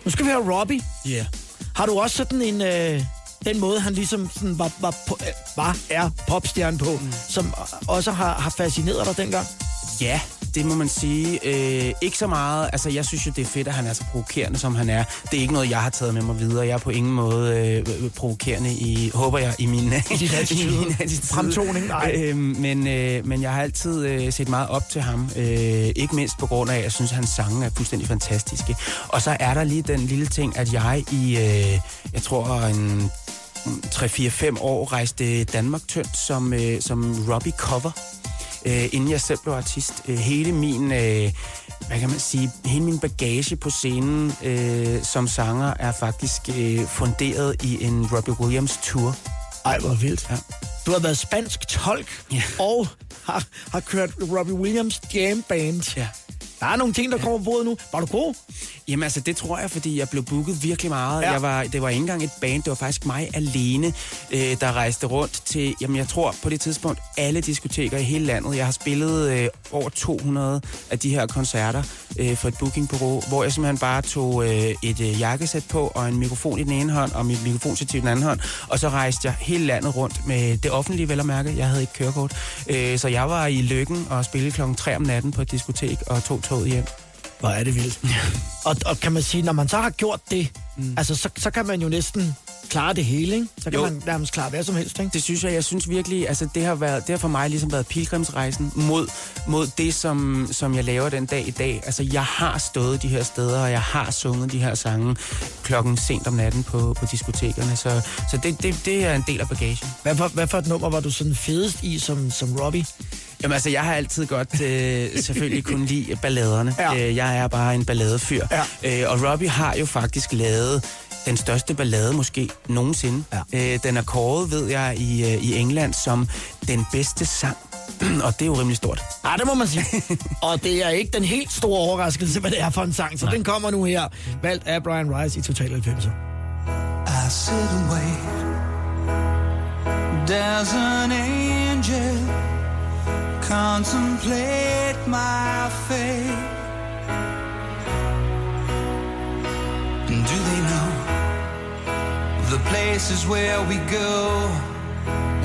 Nu skal vi høre Robbie. Ja. Yeah. Har du også sådan en... Øh, den måde, han ligesom sådan var, var, på, øh, var er popstjerne på, mm. som også har, har fascineret dig dengang? Ja, det må man sige. Øh, ikke så meget. Altså, jeg synes jo, det er fedt, at han er så provokerende, som han er. Det er ikke noget, jeg har taget med mig videre. Jeg er på ingen måde øh, provokerende i, håber jeg, i min, I din attitude. i min attitude. Fremtoning, nej. Øh, men, øh, men jeg har altid øh, set meget op til ham. Øh, ikke mindst på grund af, at jeg synes, at hans sange er fuldstændig fantastiske. Og så er der lige den lille ting, at jeg i, øh, jeg tror, en 3-4-5 år rejste Danmark tyndt som, øh, som Robbie cover øh, inden jeg selv blev artist. Øh, hele min, øh, hvad kan man sige, hele min bagage på scenen øh, som sanger er faktisk øh, funderet i en Robbie Williams tour. Ej, hvor vildt. Ja. Du har været spansk tolk, Ja. og har, har kørt Robbie Williams Jam Band. Ja. Der er nogle ting, der kommer på bordet nu. Var du god? Jamen altså, det tror jeg, fordi jeg blev booket virkelig meget. Ja. Jeg var, det var ikke engang et band, det var faktisk mig alene, øh, der rejste rundt til, jamen jeg tror på det tidspunkt, alle diskoteker i hele landet. Jeg har spillet øh, over 200 af de her koncerter øh, for et bookingbureau, hvor jeg simpelthen bare tog øh, et øh, jakkesæt på og en mikrofon i den ene hånd og mit mikrofonstativ i den anden hånd, og så rejste jeg hele landet rundt med det offentlige vel at mærke. Jeg havde ikke kørekort, øh, så jeg var i Lykken og spillede klokken 3 om natten på et diskotek og tog toget hjem. Hvor er det vildt. og, og kan man sige, når man så har gjort det, mm. altså så, så kan man jo næsten klare det hele, ikke? Så kan Jo. man nærmest klare hvad som helst, ikke? Det synes jeg, jeg synes virkelig, altså det har, været, det har for mig ligesom været pilgrimsrejsen mod, mod det, som, som jeg laver den dag i dag. Altså jeg har stået de her steder, og jeg har sunget de her sange klokken sent om natten på, på diskotekerne, så, så det, det, det er en del af bagagen. Hvad for, hvad for et nummer var du sådan fedest i som, som Robbie? Jamen altså, jeg har altid godt øh, selvfølgelig kun lide balladerne. Ja. Øh, jeg er bare en balladefyr. Ja. Øh, og Robbie har jo faktisk lavet den største ballade måske nogensinde. Ja. Øh, den er kåret, ved jeg, i, øh, i England som den bedste sang. og det er jo rimelig stort. Nej, det må man sige. og det er ikke den helt store overraskelse, hvad det er for en sang, så Nej. den kommer nu her. Valgt af Brian Rice i Total 90. I sit and wait. Does an angel contemplate my fate? Do they know the places where we go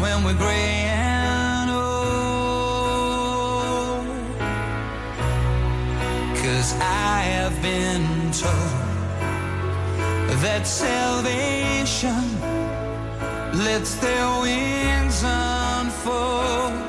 when we're gray and old? Cause I have been told that salvation lets their wings unfold.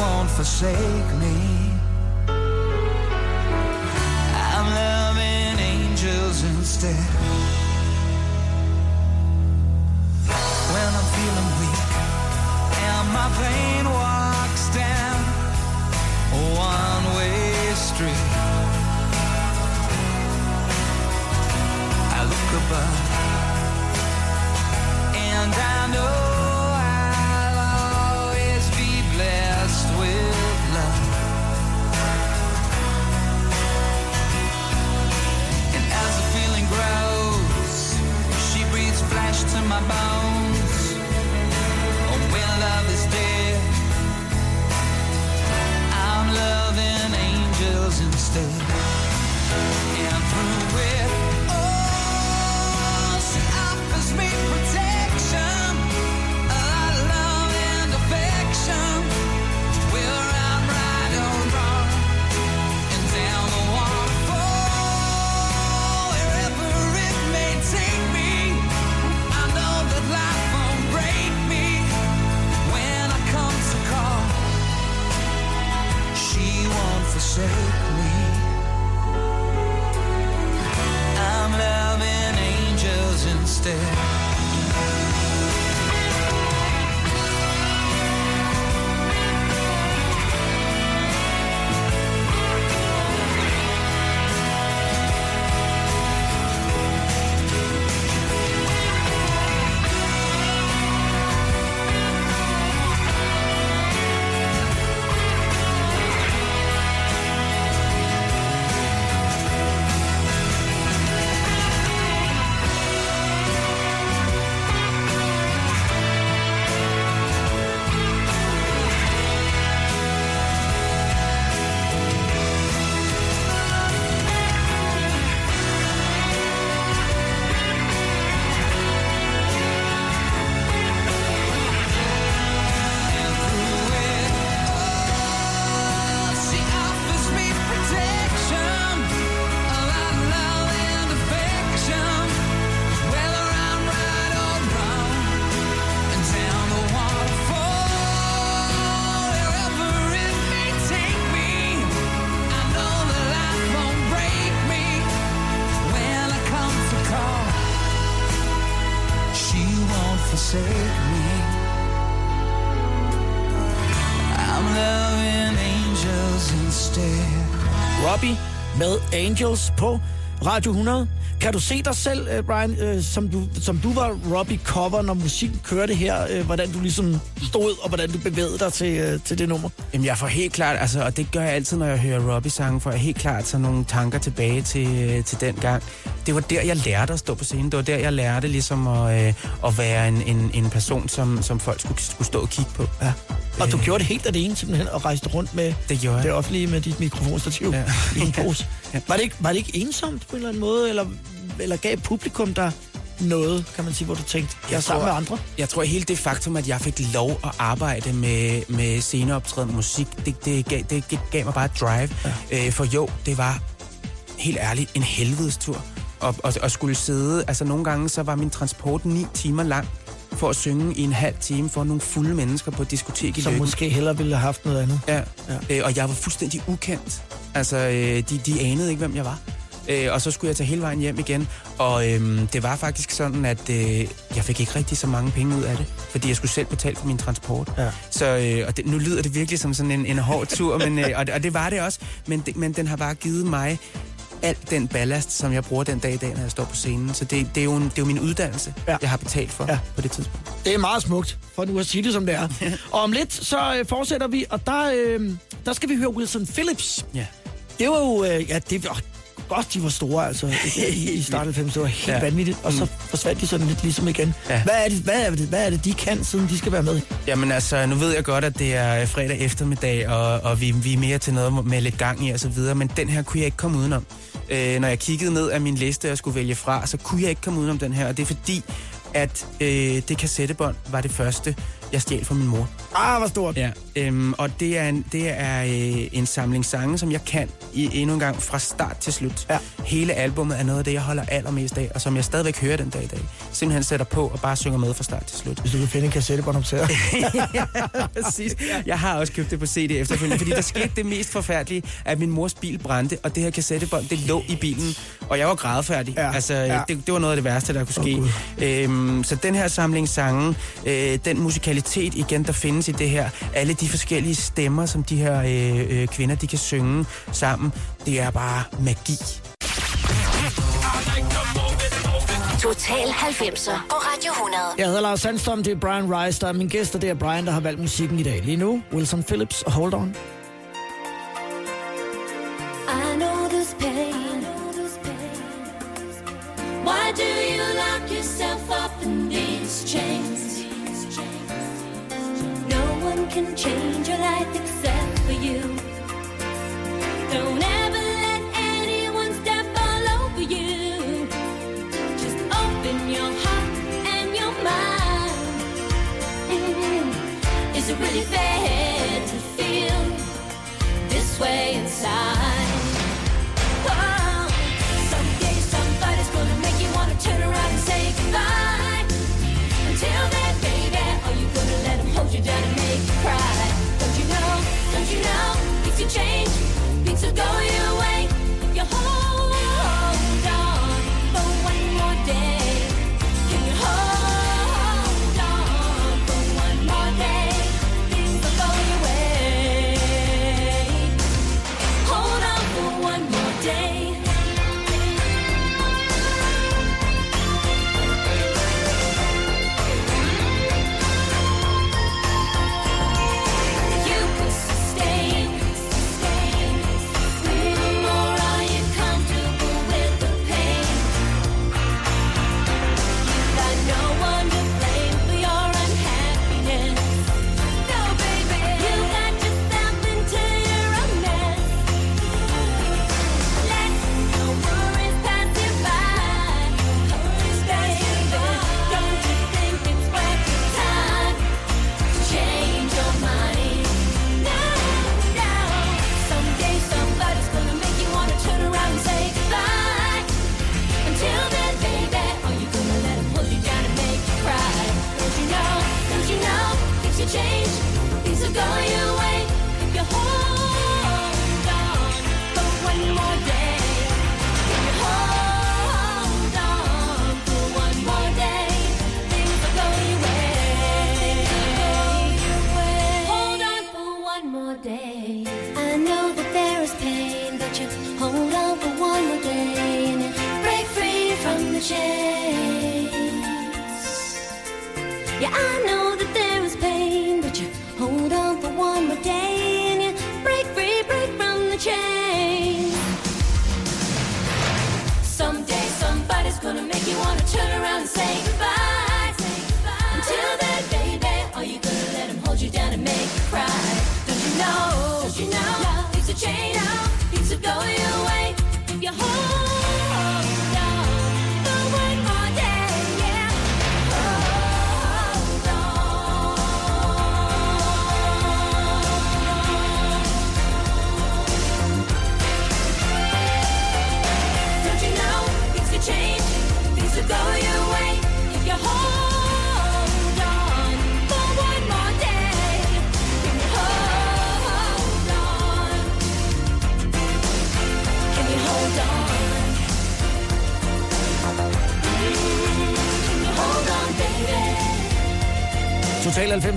won't forsake me. I'm loving angels instead. When I'm feeling weak and my pain walks down a one-way street, I look above and I know Angels på Radio 100. Kan du se dig selv, øh, Brian, øh, som, du, som du var Robbie-cover, når musikken kørte her, øh, hvordan du ligesom stod, og hvordan du bevægede dig til, til det nummer? Jamen, jeg får helt klart, altså, og det gør jeg altid, når jeg hører Robbie-sange, for jeg helt klart sådan nogle tanker tilbage til, til den gang. Det var der, jeg lærte at stå på scenen. Det var der, jeg lærte ligesom at, øh, at være en, en, en person, som, som folk skulle, skulle stå og kigge på. Ja. Og du gjorde det helt alene simpelthen, og rejste rundt med Det gjorde jeg. det offentlige med dit mikrofonstativ Ja. i en pose. Ja. Var, det ikke, var det ikke ensomt på en eller anden måde, eller, eller gav publikum der noget, kan man sige, hvor du tænkte, jeg er Jeg sammen tror- med andre? Jeg tror hele det faktum, at jeg fik lov at arbejde med, med sceneoptræden musik, det, det, gav, det gav mig bare et drive. Ja. Øh, for jo, det var helt ærligt en helvedes tur. Og, og, og skulle sidde, altså nogle gange, så var min transport ni timer lang for at synge i en halv time for nogle fulde mennesker på et diskotek i Som måske hellere ville have haft noget andet. Ja. Ja. Øh, og jeg var fuldstændig ukendt. Altså, øh, de, de anede ikke, hvem jeg var. Øh, og så skulle jeg tage hele vejen hjem igen. Og øhm, det var faktisk sådan, at øh, jeg fik ikke rigtig så mange penge ud af det. Fordi jeg skulle selv betale for min transport. Ja. Så øh, og det, nu lyder det virkelig som sådan en, en hård tur, men, øh, og, det, og det var det også. Men, det, men den har bare givet mig alt den ballast, som jeg bruger den dag i dag, når jeg står på scenen. Så det, det, er, jo en, det er jo min uddannelse, Ja. jeg har betalt for Ja. på det tidspunkt. Det er meget smukt, for nu at sige det, som det er. og om lidt, så øh, fortsætter vi, og der, øh, der skal vi høre Wilson Phillips. Ja. Det var jo, øh, ja, det var godt, de var store, altså, i, starten af 90. Det var helt ja. Ja. vanvittigt, og så forsvandt de sådan lidt ligesom igen. Ja. Hvad, er det, hvad, er det, hvad er det, de kan, siden de skal være med? Jamen altså, nu ved jeg godt, at det er fredag eftermiddag, og, og vi, vi er mere til noget med lidt gang i og så videre, men den her kunne jeg ikke komme udenom. Øh, når jeg kiggede ned af min liste, jeg skulle vælge fra, så kunne jeg ikke komme udenom den her, og det er fordi, at øh, det kassettebånd var det første, jeg stjal fra min mor. Ah, hvor stort. Ja, øhm, og det er, en, det er øh, en samling sange, som jeg kan i, endnu en gang fra start til slut. Ja. Hele albummet er noget af det, jeg holder allermest af, og som jeg stadigvæk hører den dag i dag. Simpelthen sætter på og bare synger med fra start til slut. Hvis du kan finde en kassettebånd om til Præcis. Jeg har også købt det på CD efterfølgende, fordi der skete det mest forfærdelige, at min mors bil brændte, og det her kassettebånd, det lå i bilen, og jeg var grædefærdig. Ja, Altså, ja. det, det var noget af det værste, der kunne ske. Gud. øhm, så den her samling sange, øh, den musikalitet igen, der findes i det her, alle de forskellige stemmer, som de her øh, øh, kvinder, de kan synge sammen, det er bare magi. Total 90'er på Radio 100. Jeg hedder Lars Sandstrøm, det er Brian Rice, der er min gæst, og det er Brian, der har valgt musikken i dag. Lige nu, Wilson Phillips og Hold On. Can change your life except for you. Don't ever let anyone step all over you. Just open your heart and your mind. Mm. Is it really fair to feel this way inside?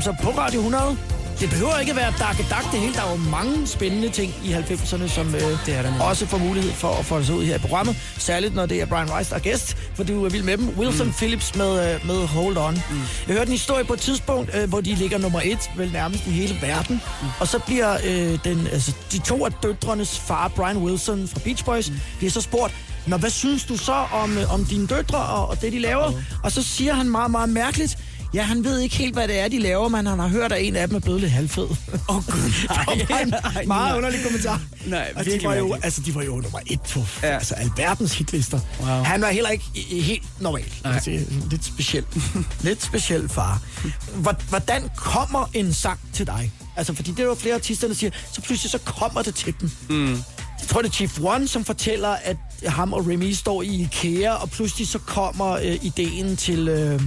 90'er på Radio 100. Det behøver ikke at være dak dak det hele. Der er jo mange spændende ting i 90'erne, som øh, Det er der også får mulighed for at få sig ud her i programmet. Særligt når det er Brian Rice, der er gæst, for du er vild med dem. Wilson mm. Phillips med, øh, med Hold On. Mm. Jeg hørte en historie på et tidspunkt, øh, hvor de ligger nummer et, vel nærmest i hele verden. Mm. Og så bliver øh, den, altså, de to af døtrenes far, Brian Wilson fra Beach Boys, mm. bliver så spurgt, Nå, hvad synes du så om, øh, om dine døtre og, og det, de laver? Oh. Og så siger han meget, meget mærkeligt, Ja, han ved ikke helt, hvad det er, de laver, men han har hørt, at en af dem er blevet lidt halvfed. Åh, oh, gud. nej, meget nej. underlig kommentar. Nej, og de var, jo, mærkeligt. altså, de var jo nummer et på ja. Altså, alverdens hitlister. Wow. Han var heller ikke helt normal. Nej. Altså, lidt speciel. lidt speciel far. Hvor- Hvordan kommer en sang til dig? Altså, fordi det er jo flere artister, der siger, så pludselig så kommer det til dem. Mm. Jeg tror, det er Chief One, som fortæller, at ham og Remy står i IKEA, og pludselig så kommer øh, ideen til øh,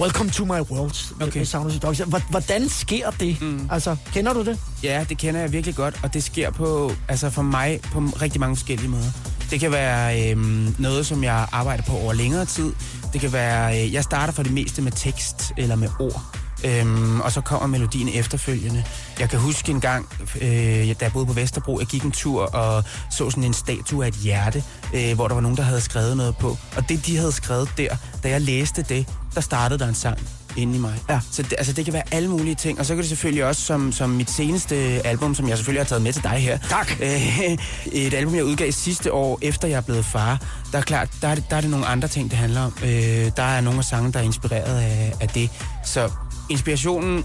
Welcome to my world. Okay. Med Sound of. Hvor- Hvordan sker det? Mm. Altså, kender du det? Ja, det kender jeg virkelig godt, og det sker på, altså for mig på rigtig mange forskellige måder. Det kan være øhm, noget, som jeg arbejder på over længere tid. Det kan være, øh, jeg starter for det meste med tekst eller med ord. Øhm, og så kommer melodien efterfølgende. Jeg kan huske en gang, øh, da jeg boede på Vesterbro, jeg gik en tur og så sådan en statue af et hjerte, øh, hvor der var nogen, der havde skrevet noget på. Og det, de havde skrevet der, da jeg læste det, der startede der en sang inde i mig. Ja. Så det, altså, det kan være alle mulige ting. Og så kan det selvfølgelig også, som, som mit seneste album, som jeg selvfølgelig har taget med til dig her. Tak. Øh, et album, jeg udgav sidste år, efter jeg er blevet far. Der er klart, der er det, der er det nogle andre ting, det handler om. Øh, der er nogle af sange, der er inspireret af, af det. Så inspirationen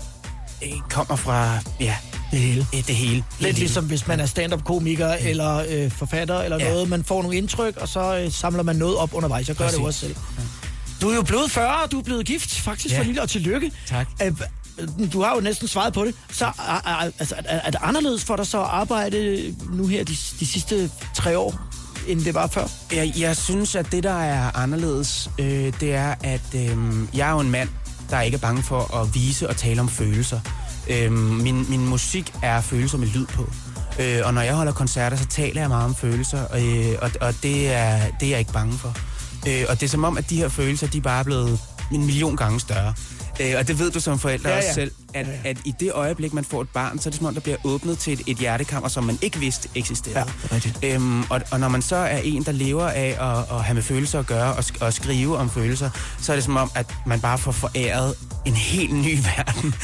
øh, kommer fra, ja, Det hele. øh, det hele. Lidt ligesom hvis man er stand-up-komiker eller øh, forfatter eller Ja. noget. Man får nogle indtryk, og så øh, samler man noget op undervejs. Jeg gør det Præcis. også selv. Du er jo blevet 40, og du er blevet gift, faktisk, Ja. for lille, og tillykke. Tak. Øh, Du har jo næsten svaret på det. Så er, altså, er, er det anderledes for dig så at arbejde nu her de, de sidste tre år, end det var før? Jeg, jeg synes, at det, der er anderledes, øh, det er, at øh, jeg er jo en mand, der ikke er bange for at vise og tale om følelser. Øh, min, min musik er følelser med lyd på. Øh, og når jeg holder koncerter, så taler jeg meget om følelser, øh, og, og det, er, det er jeg ikke bange for. Øh, og det er som om, at de her følelser, de er bare blevet en million gange større. Øh, og det ved du som forældre Ja, ja, også selv, at, ja, ja. at i det øjeblik, man får et barn, så er det som om, der bliver åbnet til et, et hjertekammer, som man ikke vidste eksisterede. Ja, rigtigt. Øhm, og, og når man så er en, der lever af at, at have med følelser at gøre og, og skrive om følelser, så er det som om, at man bare får foræret en helt ny verden.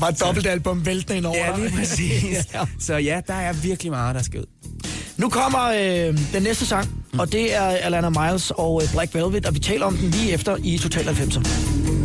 Bare et dobbeltalbum væltende ind over Ja, lige præcis. ja. Så ja, der er virkelig meget, der skal ud. Nu kommer øh, den næste sang, mm. og det er Alana Miles og øh, Black Velvet, og vi taler om den lige efter i Total 90'er.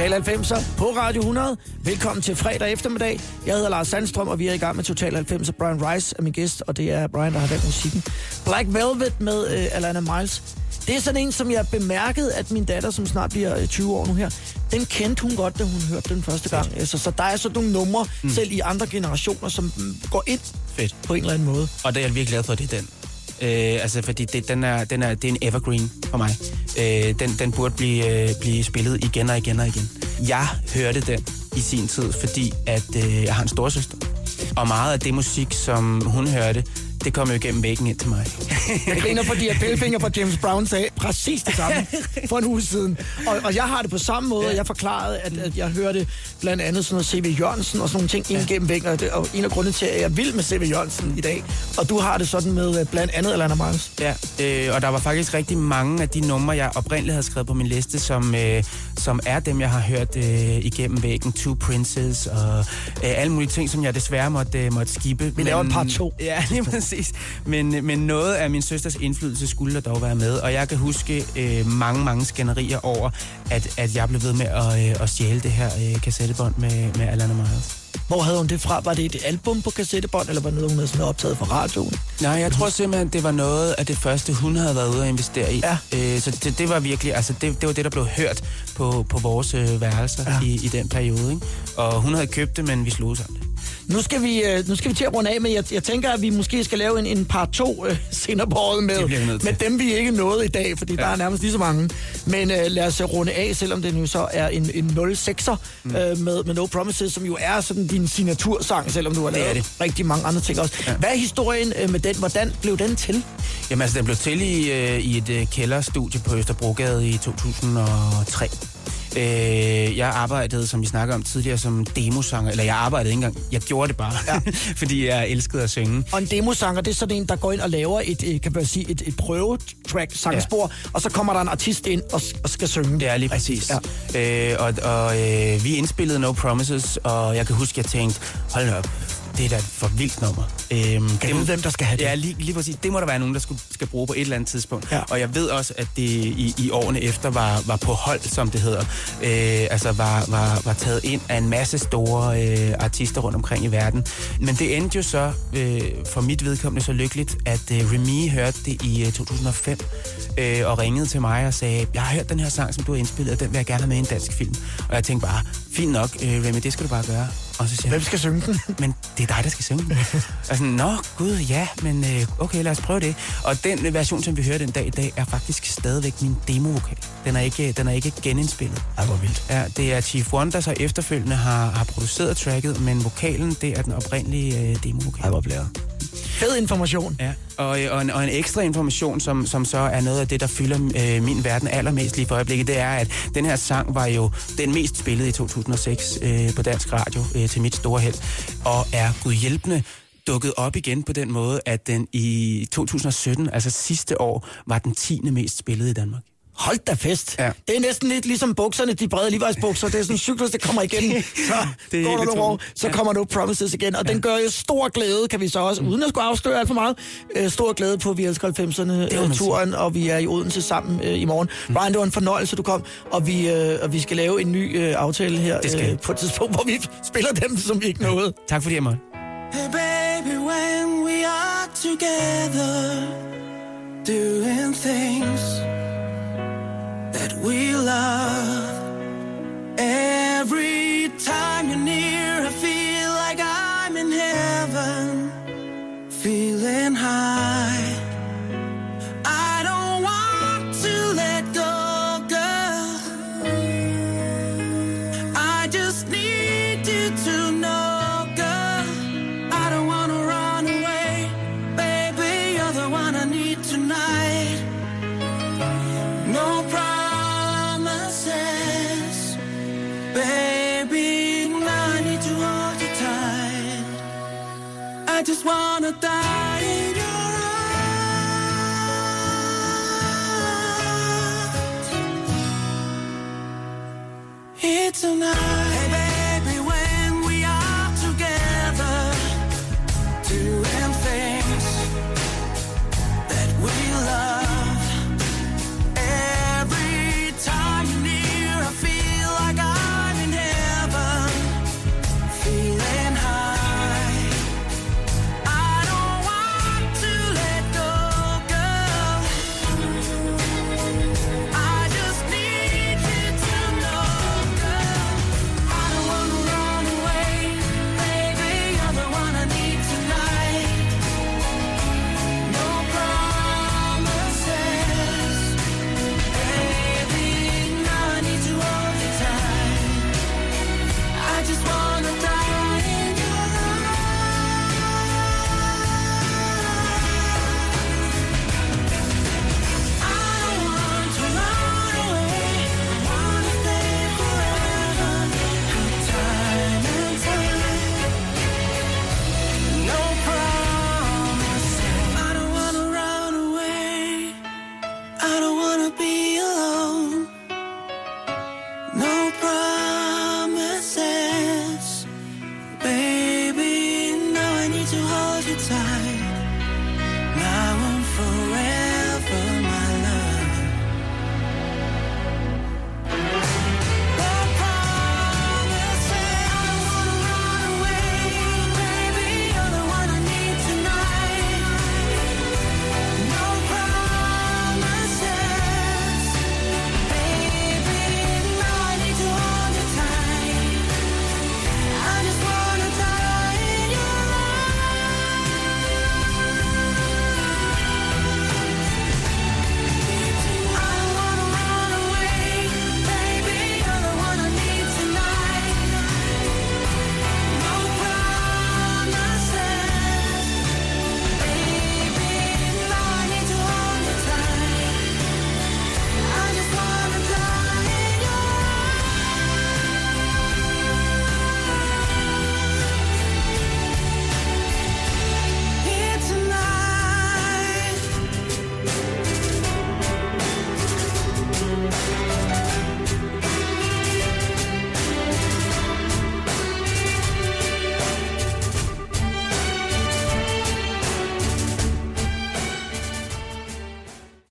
Total 90'er på Radio 100. Velkommen til fredag eftermiddag. Jeg hedder Lars Sandstrøm, og vi er i gang med Total 90'er. Brian Rice er min gæst, og det er Brian, der har valgt musikken. Black Velvet med øh, Alana Miles. Det er sådan en, som jeg bemærkede, at min datter, som snart bliver øh, 20 år nu her, den kendte hun godt, da hun hørte den første gang. Altså, så der er sådan nogle numre, mm. selv i andre generationer, som mm, går ind Fedt. på en eller anden måde. Og det er jeg virkelig glad for, at det er den. Øh, altså, fordi det, den er, den er, det er en evergreen for mig. Øh, den, den burde blive, øh, blive spillet igen og igen og igen. Jeg hørte den i sin tid, fordi at øh, jeg har en storsøster. Og meget af det musik, som hun hørte, det kom jo igennem væggen ind til mig. Jeg griner, fordi at Pelfinger fra James Brown sagde præcis det samme for en uge siden. Og, og jeg har det på samme måde, og jeg forklarede, at, at jeg hørte blandt andet sådan noget C.V. Jørgensen og sådan nogle ting ind gennem væggen. Og, det, og en af grundene til, at jeg vil med C.V. Jørgensen i dag. Og du har det sådan med øh, blandt andet Alana Miles. Ja, øh, og der var faktisk rigtig mange af de numre, jeg oprindeligt havde skrevet på min liste, som, øh, som er dem, jeg har hørt øh, igennem væggen. Two Princes og øh, alle mulige ting, som jeg desværre måtte, øh, måtte skippe. Vi laver en part to. Ja, lige præcis. Men, men noget af min søsters indflydelse skulle der dog være med, og jeg kan huske øh, mange, mange skænderier over, at, at jeg blev ved med at, øh, at stjæle det her øh, kassettebånd med, med Alana Miles. Hvor havde hun det fra? Var det et album på kassettebånd, eller var det noget, hun havde sådan optaget fra radioen? Nej, jeg tror simpelthen, det var noget af det første, hun havde været ude at investere i. Ja. Øh, så det, det var virkelig, altså det, det var det, der blev hørt på, på vores øh, værelser Ja. i, i den periode. Ikke? Og hun havde købt det, men vi slog sammen det. Nu skal vi, øh, nu skal vi til at runde af, men jeg, jeg tænker, at vi måske skal lave en, en par to øh, senere på året Det med, med dem, vi ikke nåede i dag, fordi ja. der er nærmest lige så mange. Men øh, lad os runde af, selvom det nu så er en, en 06'er mm. øh, med, med No Promises, som jo er sådan din signatursang, selvom du har Det lavet det. rigtig mange andre ting også. Ja. Hvad er historien øh, med den? Hvordan blev den til? Jamen altså, den blev til i, øh, i et øh, kælderstudie på Østerbrogade i 2003. Øh, jeg arbejdede, som vi snakker om tidligere, som demosanger. Eller jeg arbejdede ikke engang. Jeg gjorde det bare, ja. fordi jeg elskede at synge. Og en demosanger, det er sådan en, der går ind og laver et, øh, kan man sige, et, et prøvetrack, sangspor, ja. og så kommer der en artist ind og, og skal synge. Det er lige præcis. Ja. Øh, og og øh, vi indspillede No Promises, og jeg kan huske, jeg tænkte, hold op, det er da et for vildt nummer. Øhm, Kan hvem der skal have det? Ja, lige, lige præcis. Det må der være nogen, der skulle, skal bruge på et eller andet tidspunkt. Ja. Og jeg ved også, at det i, i årene efter var, var på hold, som det hedder. Øh, altså var, var, var taget ind af en masse store øh, artister rundt omkring i verden. Men det endte jo så, øh, for mit vedkommende så lykkeligt, at øh, Remy hørte det i øh, 2005 øh, og ringede til mig og sagde, jeg har hørt den her sang, som du har indspillet, og den vil jeg gerne have med i en dansk film. Og jeg tænkte bare, fint nok, øh, Remy, det skal du bare gøre. Og så siger Hvem skal synge den? men det er dig, der skal synge den. og sådan, nå gud, ja, men øh, okay, lad os prøve det. Og den øh, version, som vi hører den dag i dag, er faktisk stadigvæk min demovokal. Den er ikke, den er ikke genindspillet. Ej, hvor vildt. Ja, det er Chief One, der så efterfølgende har, har produceret tracket, men vokalen, det er den oprindelige øh, demovokal. Ej, hvor blæret. Fed information. Ja, og, øh, og, en, og en ekstra information, som, som så er noget af det, der fylder øh, min verden allermest lige for øjeblikket, det er, at den her sang var jo den mest spillede i 2006 øh, på dansk radio øh, til mit store held, og er gudhjælpende dukket op igen på den måde, at den i 2017, altså sidste år, var den 10. mest spillede i Danmark. Hold da fest. Ja. Det er næsten lidt ligesom bukserne, de brede livvejsbukser. Det er sådan en cyklus, der kommer igen. Så Det er går der nogle år, så Ja. kommer No Promises igen. Og den gør jo stor glæde, kan vi så også, uden at skulle afsløre alt for meget, øh, stor glæde på Vi Elsker 90'erne må øh, man turen, og vi er i Odense sammen øh, i morgen. Brian, det var en fornøjelse, du kom, og vi, øh, og vi skal lave en ny øh, aftale her Det skal øh, på et tidspunkt, hvor vi spiller dem, som vi ikke nåede. Tak fordi jeg måtte. Hey baby, when we are together, doing things that we love. Every time you're near, I feel like I'm in heaven, feeling high. I I just wanna die in your arms here tonight.